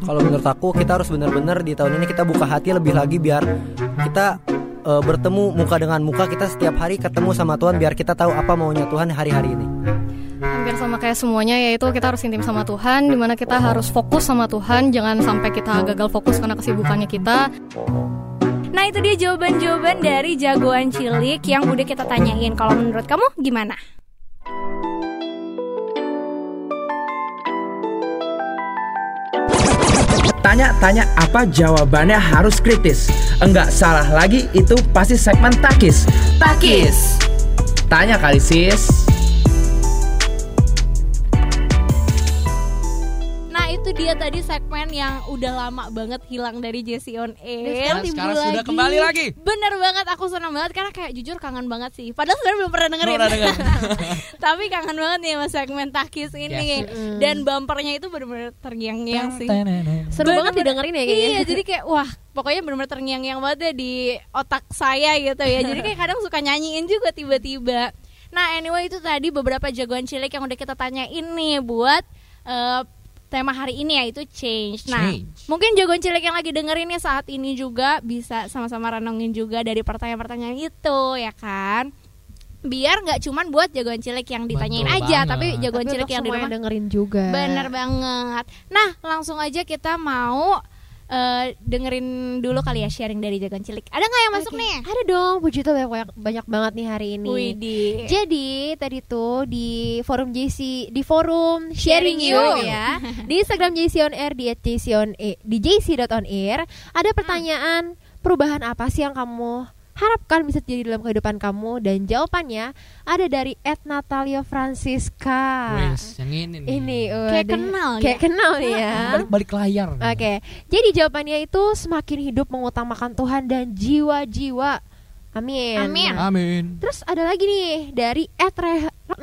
Kalau menurut aku kita harus benar-benar di tahun ini kita buka hati lebih lagi biar kita eh, bertemu muka dengan muka kita setiap hari ketemu sama Tuhan biar kita tahu apa maunya Tuhan hari-hari ini. hampir sama kayak semuanya yaitu kita harus intim sama Tuhan di mana kita harus fokus sama Tuhan jangan sampai kita gagal fokus karena kesibukannya kita Nah, itu dia jawaban-jawaban dari jagoan cilik yang udah kita tanyain. Kalau menurut kamu gimana? Tanya-tanya apa jawabannya harus kritis. Enggak salah lagi itu pasti segmen takis. Takis. Tanya kali sis. Itu dia tadi segmen yang udah lama banget hilang dari Jesse on Air. Dan sekarang sudah kembali lagi. Bener banget, aku senang banget karena kayak jujur kangen banget sih. Padahal sebenarnya belum pernah dengerin. Belum pernah. *laughs* Tapi kangen banget nih sama segmen takis ini. Dan bumpernya itu bener-bener terngiang-ngiang sih. Seru banget didengerin ya kayaknya. Iya, jadi kayak wah, pokoknya bener-bener terngiang-ngiang banget deh di otak saya gitu ya. Jadi kayak kadang suka nyanyiin juga tiba-tiba. Nah, anyway itu tadi beberapa jagoan cilik yang udah kita tanyain nih buat eh, tema hari ini yaitu change. Nah, Change. mungkin jagoan cilik yang lagi dengerin nih saat ini juga bisa sama-sama renungin juga dari pertanyaan-pertanyaan itu, ya kan? Biar nggak cuman buat jagoan cilik yang ditanyain Betul aja, banget. tapi jagoan Tapi cilik yang di semua rumah dengerin juga. Bener banget. Nah, langsung aja kita mau eh, dengerin dulu kali ya sharing dari jagoan cilik. Ada nggak yang masuk Oke. nih? Ada dong, puji Tuhan banyak, banyak banget nih hari ini. Widih. Jadi tadi tuh di forum JC di forum Sharing sharing, You. you ya *laughs* di Instagram JC on Air di JC on Air, di JC.on.air ada pertanyaan perubahan apa sih yang kamu harapkan bisa terjadi dalam kehidupan kamu dan jawabannya ada dari Ed Natalia Francisca. Wes, yang ini nih. Ini Kayak waduh. kenal ya. Kayak kenal ya. *laughs* Balik-balik layar. Oke, jadi jawabannya itu semakin hidup mengutamakan Tuhan dan jiwa-jiwa. Amin. Amin. Amin. Terus ada lagi nih dari @16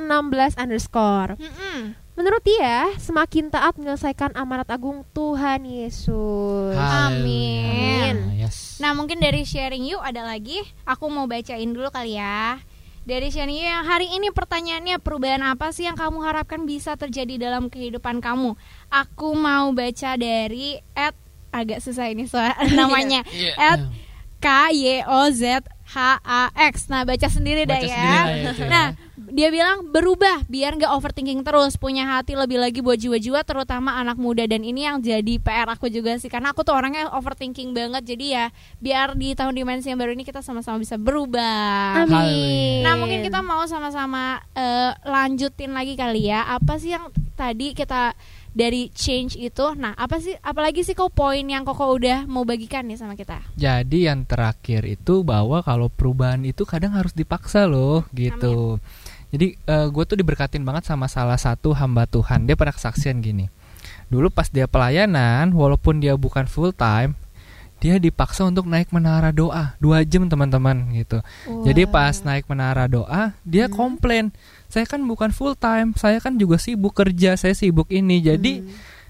underscore. Mm-mm. Menurut dia, semakin taat menyelesaikan amanat agung Tuhan Yesus. Amin. Yes. Nah, mungkin dari sharing you ada lagi. Aku mau bacain dulu kali ya. Dari sharing you yang hari ini pertanyaannya perubahan apa sih yang kamu harapkan bisa terjadi dalam kehidupan kamu? Aku mau baca dari at agak susah ini soal *laughs* namanya. Iya. At K Y O Z H A X. Nah, baca sendiri dah Baca ya. sendiri lah ya ya. Nah, dia bilang berubah biar nggak overthinking terus. Punya hati lebih lagi buat jiwa-jiwa terutama anak muda. Dan ini yang jadi PR aku juga sih karena aku tuh orangnya overthinking banget. Jadi ya biar di tahun dimensi yang baru ini kita sama-sama bisa berubah. Amin. nah mungkin kita mau sama-sama eh, lanjutin lagi kali ya. Apa sih yang tadi kita dari change itu? Nah apa sih apalagi sih kok poin yang koko udah mau bagikan nih sama kita? Jadi yang terakhir itu bahwa kalau perubahan itu kadang harus dipaksa loh gitu. Jadi gue tuh diberkatin banget sama salah satu hamba Tuhan. Dia pernah kesaksian gini. Dulu pas dia pelayanan, walaupun dia bukan full time, dia dipaksa untuk naik menara doa dua jam teman-teman gitu. Jadi pas naik menara doa, dia komplain, saya kan bukan full time, saya kan juga sibuk kerja, saya sibuk ini. Jadi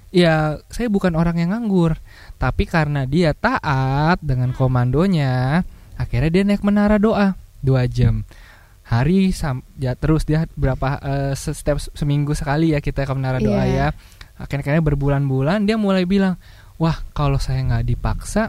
ya saya bukan orang yang nganggur tapi karena dia taat dengan komandonya akhirnya dia naik menara doa dua jam hari sam ya terus dia berapa se- setiap seminggu sekali ya kita ke menara doa Iya. ya akhirnya berbulan-bulan dia mulai bilang wah kalau saya nggak dipaksa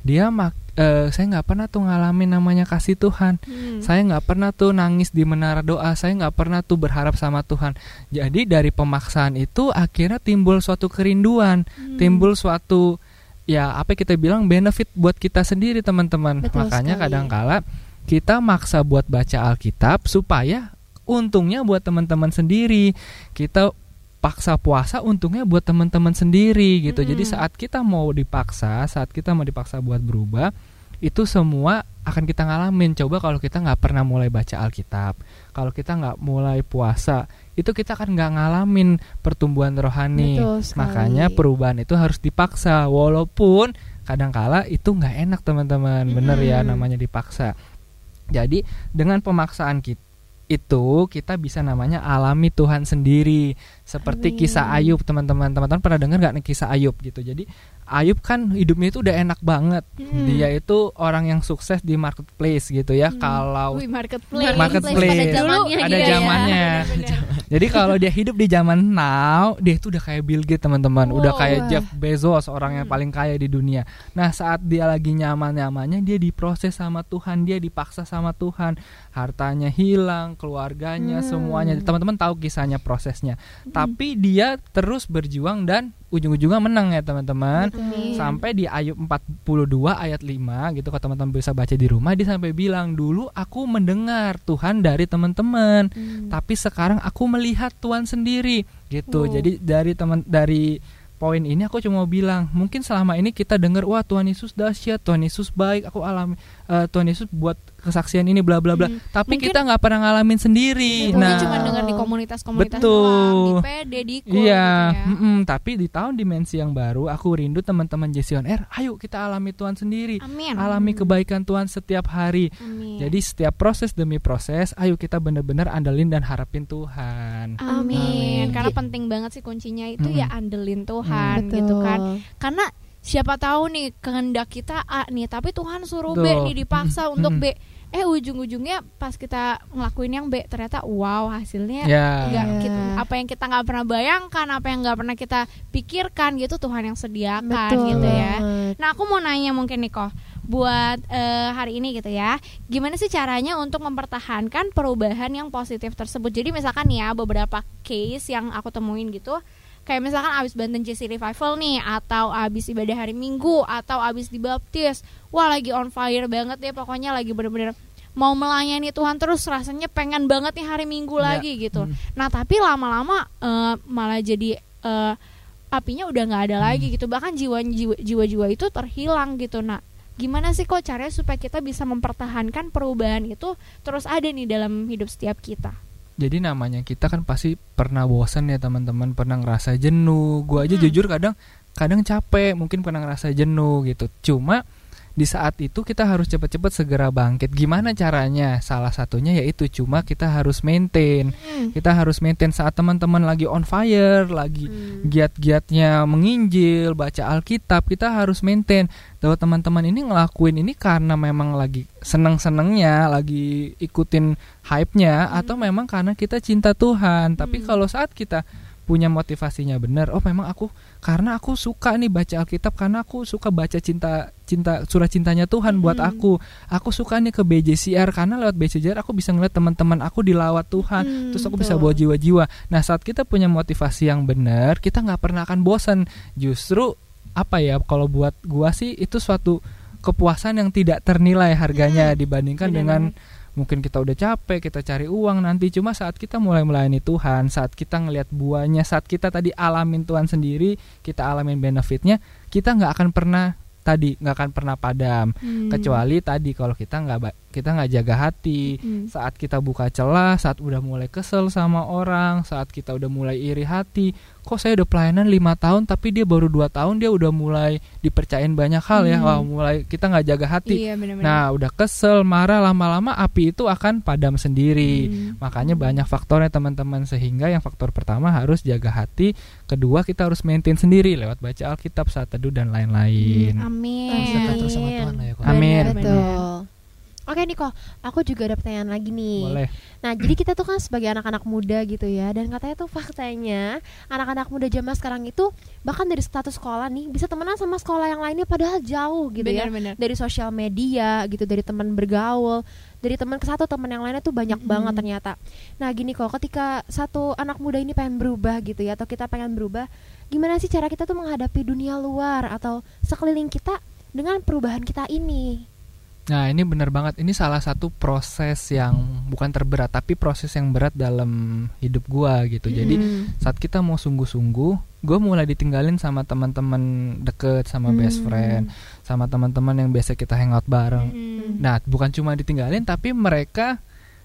dia mak eh, saya nggak pernah tuh ngalamin namanya kasih Tuhan Hmm. saya nggak pernah tuh nangis di menara doa saya nggak pernah tuh berharap sama Tuhan jadi dari pemaksaan itu akhirnya timbul suatu kerinduan Hmm. timbul suatu ya apa kita bilang benefit buat kita sendiri teman-teman makanya sekali. kadang-kala kita maksa buat baca Alkitab supaya untungnya buat teman-teman sendiri. Kita paksa puasa untungnya buat teman-teman sendiri gitu. Jadi Mm. saat kita mau dipaksa saat kita mau dipaksa buat berubah itu semua akan kita ngalamin. Coba kalau kita nggak pernah mulai baca Alkitab kalau kita nggak mulai puasa itu kita akan nggak ngalamin pertumbuhan rohani. Makanya perubahan itu harus dipaksa walaupun kadangkala itu nggak enak teman-teman. Bener ya Mm. namanya dipaksa jadi dengan pemaksaan kita itu kita bisa namanya alami Tuhan sendiri seperti Amin. kisah Ayub teman-teman teman-teman pernah dengar nggak nih kisah Ayub gitu jadi Ayub kan hidupnya itu udah enak banget Hmm. dia itu orang yang sukses di marketplace gitu ya kalau Wih, marketplace. Marketplace. pada zamannya ada gitu ya. Jadi kalau dia hidup di zaman now dia itu udah kayak Bill Gates teman-teman udah Wow. kayak Wah. Jeff Bezos orang yang Hmm. paling kaya di dunia nah saat dia lagi nyaman-nyamannya dia diproses sama Tuhan dia dipaksa sama Tuhan hartanya hilang keluarganya Hmm. semuanya teman-teman tahu kisahnya prosesnya tapi dia terus berjuang dan ujung-ujungnya menang ya teman-teman Amin. sampai di Ayub 42 ayat 5 gitu kalau teman-teman bisa baca di rumah dia sampai bilang dulu aku mendengar Tuhan dari teman-teman Hmm. tapi sekarang aku melihat Tuhan sendiri gitu Wow. jadi dari teman dari poin ini aku cuma mau bilang mungkin selama ini kita dengar wah Tuhan Yesus dahsyat Tuhan Yesus baik aku alami eh, Tuhan Yesus buat kesaksian ini bla bla bla Hmm. tapi Mungkin- kita nggak pernah ngalamin sendiri Mungkin nah cuma dengar di komunitas-komunitas Betul. doang, di PD, di KUR Iya, gitu ya. mm-mm, tapi di tahun dimensi yang baru aku rindu teman-teman Jesse on Air, ayo kita alami Tuhan sendiri. Amin. Alami kebaikan Tuhan setiap hari. Amin. Jadi setiap proses demi proses, ayo kita benar-benar andalin dan harapin Tuhan. Amin. Amin. Karena penting banget sih kuncinya itu Mm-mm. ya andelin Tuhan Betul. gitu kan. Karena siapa tahu nih kehendak kita A nih, tapi Tuhan suruh B Betul. nih dipaksa untuk Mm-mm. B. Eh ujung-ujungnya pas kita ngelakuin yang B ternyata wow hasilnya Ya. nggak Iya. kita- apa yang kita nggak pernah bayangkan, apa yang nggak pernah kita pikirkan gitu Tuhan yang sediakan Betul gitu ya. Nah aku mau nanya mungkin nih kok buat eh, hari ini gitu ya, gimana sih caranya untuk mempertahankan perubahan yang positif tersebut? Jadi misalkan ya beberapa case yang aku temuin gitu, kayak misalkan abis Banten JC Revival nih, atau abis ibadah hari Minggu, atau abis dibaptis, wah lagi on fire banget deh, pokoknya lagi bener-bener mau melayani Tuhan terus rasanya pengen banget nih hari Minggu Ya. lagi gitu. Hmm. Nah tapi lama-lama eh, malah jadi eh, apinya udah nggak ada Hmm. lagi gitu bahkan jiwa jiwa-jiwa itu terhilang gitu nah gimana sih kok caranya supaya kita bisa mempertahankan perubahan itu terus ada nih dalam hidup setiap kita Jadi namanya kita kan pasti pernah bosan ya teman-teman, pernah ngerasa jenuh. Gua aja Hmm. jujur kadang kadang capek, mungkin pernah ngerasa jenuh gitu. Cuma di saat itu kita harus cepat-cepat segera bangkit. Gimana caranya? Salah satunya yaitu cuma kita harus maintain. Kita harus maintain saat teman-teman lagi on fire, lagi giat-giatnya menginjil, baca Alkitab, kita harus maintain. Bahwa teman-teman ini ngelakuin ini karena memang lagi seneng-senengnya, lagi ikutin hype-nya atau memang karena kita cinta Tuhan. Tapi Hmm. kalau saat kita punya motivasinya benar. Oh memang aku karena aku suka nih baca Alkitab karena aku suka baca cinta cinta surat cintanya Tuhan buat Hmm. aku. Aku suka nih ke BJCR karena lewat BJCR aku bisa ngeliat teman-teman aku dilawat Tuhan. Hmm, terus aku bisa betul. bawa jiwa-jiwa. Nah saat kita punya motivasi yang benar kita nggak pernah akan bosan justru apa ya kalau buat gua sih itu suatu kepuasan yang tidak ternilai harganya dibandingkan dengan mungkin kita udah capek kita cari uang nanti cuma saat kita mulai melayani Tuhan saat kita ngelihat buahnya saat kita tadi alamin Tuhan sendiri kita alamin benefitnya kita nggak akan pernah tadi nggak akan pernah padam Hmm. kecuali tadi kalau kita nggak kita nggak jaga hati Hmm. saat kita buka celah saat udah mulai kesel sama orang saat kita udah mulai iri hati kok saya udah pelayanan lima tahun tapi dia baru dua tahun dia udah mulai dipercayain banyak hal ya Hmm. wah mulai kita nggak jaga hati Iya, benar-benar. nah udah kesel marah lama-lama api itu akan padam sendiri Hmm. makanya banyak faktornya teman-teman sehingga yang faktor pertama harus jaga hati kedua kita harus maintain sendiri lewat baca Alkitab saat teduh dan lain-lain Hmm, Amin. Harus dekat terus sama Tuhan lah ya, Ko. Amin. Betul. Oke Niko, aku juga ada pertanyaan lagi nih. boleh Nah, jadi kita tuh kan sebagai anak-anak muda gitu ya, dan katanya tuh faktanya anak-anak muda zaman sekarang itu bahkan dari status sekolah nih bisa temenan sama sekolah yang lainnya padahal jauh gitu ya. Benar-benar. Dari sosial media gitu, dari teman bergaul, dari teman ke satu teman yang lainnya tuh banyak banget ternyata. Nah, gini kok, ketika satu anak muda ini pengen berubah gitu ya, atau kita pengen berubah, gimana sih cara kita tuh menghadapi dunia luar atau sekeliling kita dengan perubahan kita ini? Nah ini benar banget Ini salah satu proses yang Bukan terberat Tapi proses yang berat dalam hidup gua gitu Jadi Hmm. saat kita mau sungguh-sungguh Gue mulai ditinggalin sama teman-teman deket Sama best Hmm. friend Sama teman-teman yang biasa kita hangout bareng Hmm. Nah bukan cuma ditinggalin Tapi mereka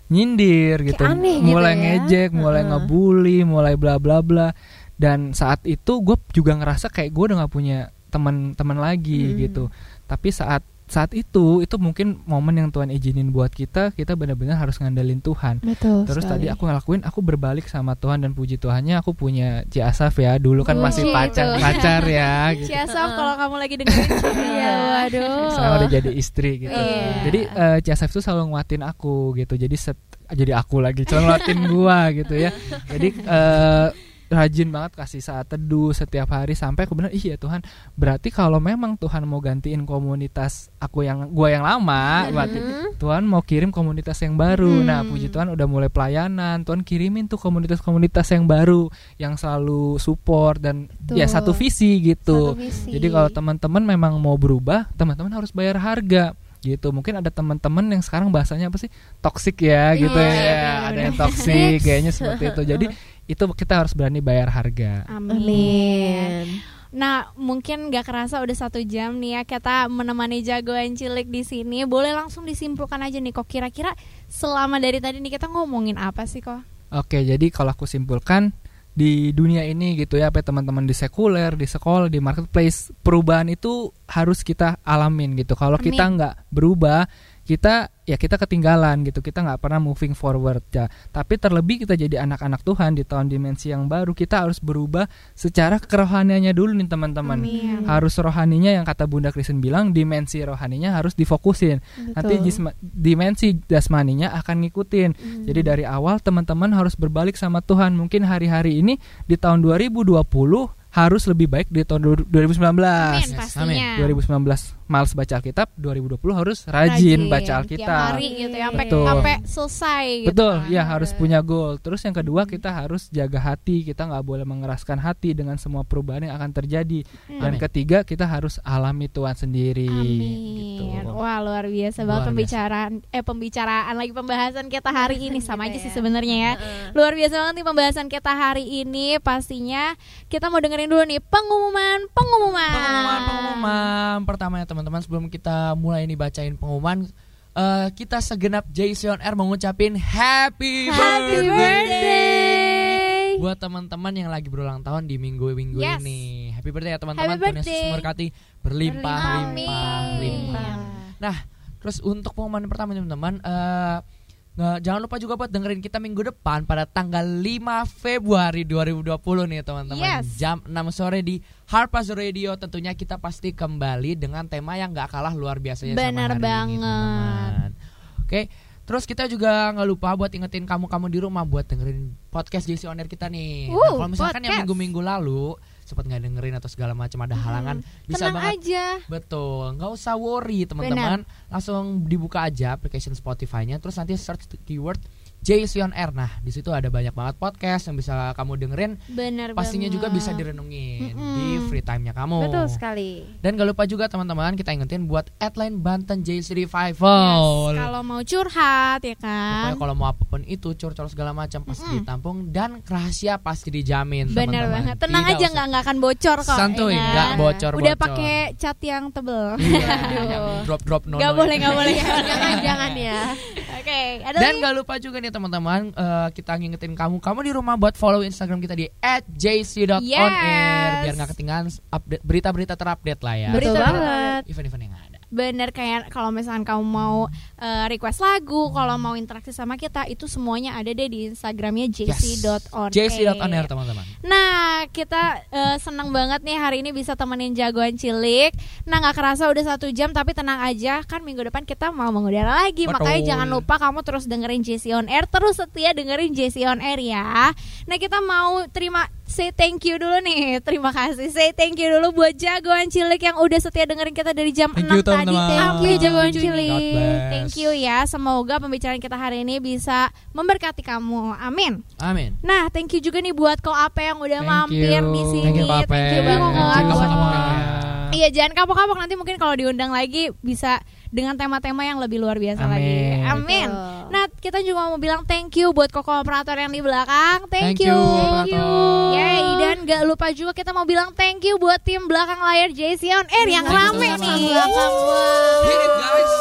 nyindir gitu aneh gitu Mulai ya. ngejek Mulai Heeh. ngebully Mulai bla bla bla Dan saat itu gue juga ngerasa kayak gue udah gak punya teman-teman lagi Hmm. gitu tapi saat saat itu itu mungkin momen yang Tuhan izinin buat kita kita benar-benar harus ngandelin Tuhan Betul. terus sekali. tadi aku ngelakuin aku berbalik sama Tuhan dan puji Tuhannya aku punya Ci Asaf ya dulu kan Puji masih pacar Tuhan. *laughs* pacar ya gitu. Ciasaf kalau kamu lagi dengerin Iya, waduh. sekarang udah jadi istri gitu Iya. jadi eh, Ci Asaf tuh selalu nguatin aku gitu jadi set, jadi aku lagi selalu nguatin gua gitu ya *laughs* jadi eh, rajin banget kasih saat teduh setiap hari sampai aku benar iya Tuhan berarti kalau memang Tuhan mau gantiin komunitas aku yang gua yang lama berarti Tuhan mau kirim komunitas yang baru Hmm. nah puji Tuhan udah mulai pelayanan Tuhan kirimin tuh komunitas-komunitas yang baru yang selalu support dan ya Betul. satu visi gitu Satu visi. jadi kalau teman-teman memang mau berubah teman-teman harus bayar harga gitu mungkin ada teman-teman yang sekarang bahasanya apa sih toxic ya gitu Iya, ya benar, ada benar. yang toxic *laughs* kayaknya seperti itu jadi itu kita harus berani bayar harga Amin. Nah, mungkin gak kerasa udah satu jam nih ya kita menemani jagoan cilik di sini. Boleh langsung disimpulkan aja nih kok kira-kira selama dari tadi nih kita ngomongin apa sih kok? oke jadi kalau aku simpulkan di dunia ini gitu ya apa ya, teman-teman di sekuler di sekolah di marketplace perubahan itu harus kita alamin gitu kalau Amin. kita nggak berubah kita ya kita ketinggalan gitu. Kita nggak pernah moving forward ya. Tapi terlebih kita jadi anak-anak Tuhan di tahun dimensi yang baru kita harus berubah secara kerohaniannya dulu nih teman-teman. Amin. harus rohaninya yang kata Bunda Kristen bilang dimensi rohaninya harus difokusin. Nanti jisma- dimensi jasmaninya akan ngikutin. Jadi dari awal teman-teman harus berbalik sama Tuhan. Mungkin hari-hari ini di tahun 2020 harus lebih baik di tahun du- 2019 Amin pastinya. 2019 males baca Alkitab 2020 harus rajin, Rajin, baca Tiap Alkitab hari gitu ya, sampai Betul. sampai selesai gitu. Betul, kan. ya harus punya goal. Terus yang kedua kita harus jaga hati, kita nggak boleh mengeraskan hati dengan semua perubahan yang akan terjadi. Dan Amin. ketiga kita harus alami Tuhan sendiri. Amin. Gitu. Wah luar biasa banget Luar biasa. pembicaraan eh pembicaraan lagi pembahasan kita hari ini *laughs* sama aja sih sebenarnya ya. Luar biasa banget nih pembahasan kita hari ini. Pastinya kita mau dengerin dulu nih pengumuman pengumuman. Pengumuman pengumuman pertamanya teman-teman sebelum kita mulai ini bacain pengumuman eh, kita segenap JC on Air mengucapin happy, Happy birthday. buat teman-teman yang lagi berulang tahun di minggu-minggu Yes. ini. Happy birthday ya teman-teman. Tuhan Yesus birthday. memberkati berlimpah, Amin. limpah, limpah. Nah, terus untuk pengumuman pertama teman-teman eh, nggak- jangan lupa juga buat dengerin kita minggu depan pada tanggal 5 Februari 2020 nih teman-teman. Yes. Jam 6 sore di Harpas Radio tentunya kita pasti kembali dengan tema yang nggak kalah luar biasanya Benar sama hari ini, banget. teman-teman. Oke, Terus kita juga nggak lupa buat ingetin kamu-kamu di rumah buat dengerin podcast JC On Air kita nih. Uh, nah, kalau misalkan yang podcast. minggu-minggu lalu sempat nggak dengerin atau segala macam ada halangan, bisa Tenang banget aja. Betul, nggak usah worry teman-teman. Langsung dibuka aja application Spotify-nya, terus nanti search keyword JC on Air. Nah, di situ ada banyak banget podcast yang bisa kamu dengerin. Bener Pastinya juga banget. bisa direnungin Mm-mm. di free time-nya kamu. Betul sekali. Dan gak lupa juga teman-teman kita ingetin buat Adline Banten JC Revival. Kalau mau curhat ya kan. Pokoknya kalau mau apa pun itu curcol segala macam pasti Mm-mm. ditampung dan rahasia pasti dijamin Bener teman-teman. banget. Tenang Tidak aja nggak nggak akan bocor kok. Santuy, ya kan? nggak bocor-bocor. Udah pakai cat yang tebel. *laughs* Yang drop-drop nono. Gak boleh nggak boleh. *laughs* jangan jangan ya. Oke, ada Dan lagi? gak lupa juga nih teman-teman eh, kita ngingetin kamu kamu di rumah buat follow Instagram kita di @jc.onair Yes. biar nggak ketinggalan update berita-berita terupdate lah ya. Betul Berita- banget. Event-event yang ada. Bener kayak kalau misalkan kamu mau eh, request lagu, kalau mau interaksi sama kita, itu semuanya ada deh di Instagramnya jc.on. jc.onair teman-teman. Nah, kita eh, senang banget nih hari ini bisa temenin jagoan cilik. Nah, nggak kerasa udah satu jam, tapi tenang aja, kan minggu depan kita mau mengudara lagi. Betul. Makanya jangan lupa kamu terus dengerin JC on Air, terus setia dengerin JC on Air ya. Nah, kita mau terima say thank you dulu nih. Terima kasih. Say thank you dulu buat jagoan cilik yang udah setia dengerin kita dari jam Thank 6 you, tadi. teman-teman. Thank you jagoan cilik. Thank you ya. Semoga pembicaraan kita hari ini bisa memberkati kamu. Amin. Amin. Nah, thank you juga nih buat Ko Ape yang udah Thank mampir you. di sini. Thank you, Pak Ape. Thank you banget. Iya, jangan kapok-kapok nanti mungkin kalau diundang lagi bisa dengan tema-tema yang lebih luar biasa Amin. lagi. Amin. Betul. Nah, kita juga mau bilang thank you buat koko operator yang di belakang. Thank, Thank you, operator. Yay, dan gak lupa juga kita mau bilang thank you buat tim belakang layar JC on Air yang Thank you rame nih. Belakang, wow. Hit it, guys.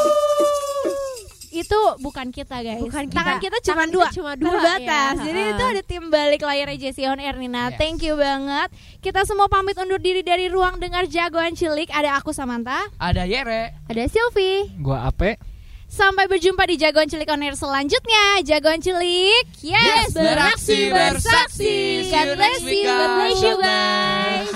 Itu bukan kita guys. Bukan Tangan kita. kita cuma Tangan dua. kita cuma dua, terbatas. ya. Jadi itu ada tim balik layarnya JC on Air nih. Nah, Yes. thank you banget. Kita semua pamit undur diri dari ruang dengar jagoan cilik. Ada aku Samantha. Ada Yere. Ada Sylvie. Gua Ape. Sampai berjumpa di Jagoan Cilik On Air selanjutnya. Jagoan Cilik, yes, Yes, beraksi bersaksi. God bless you, God bless you guys.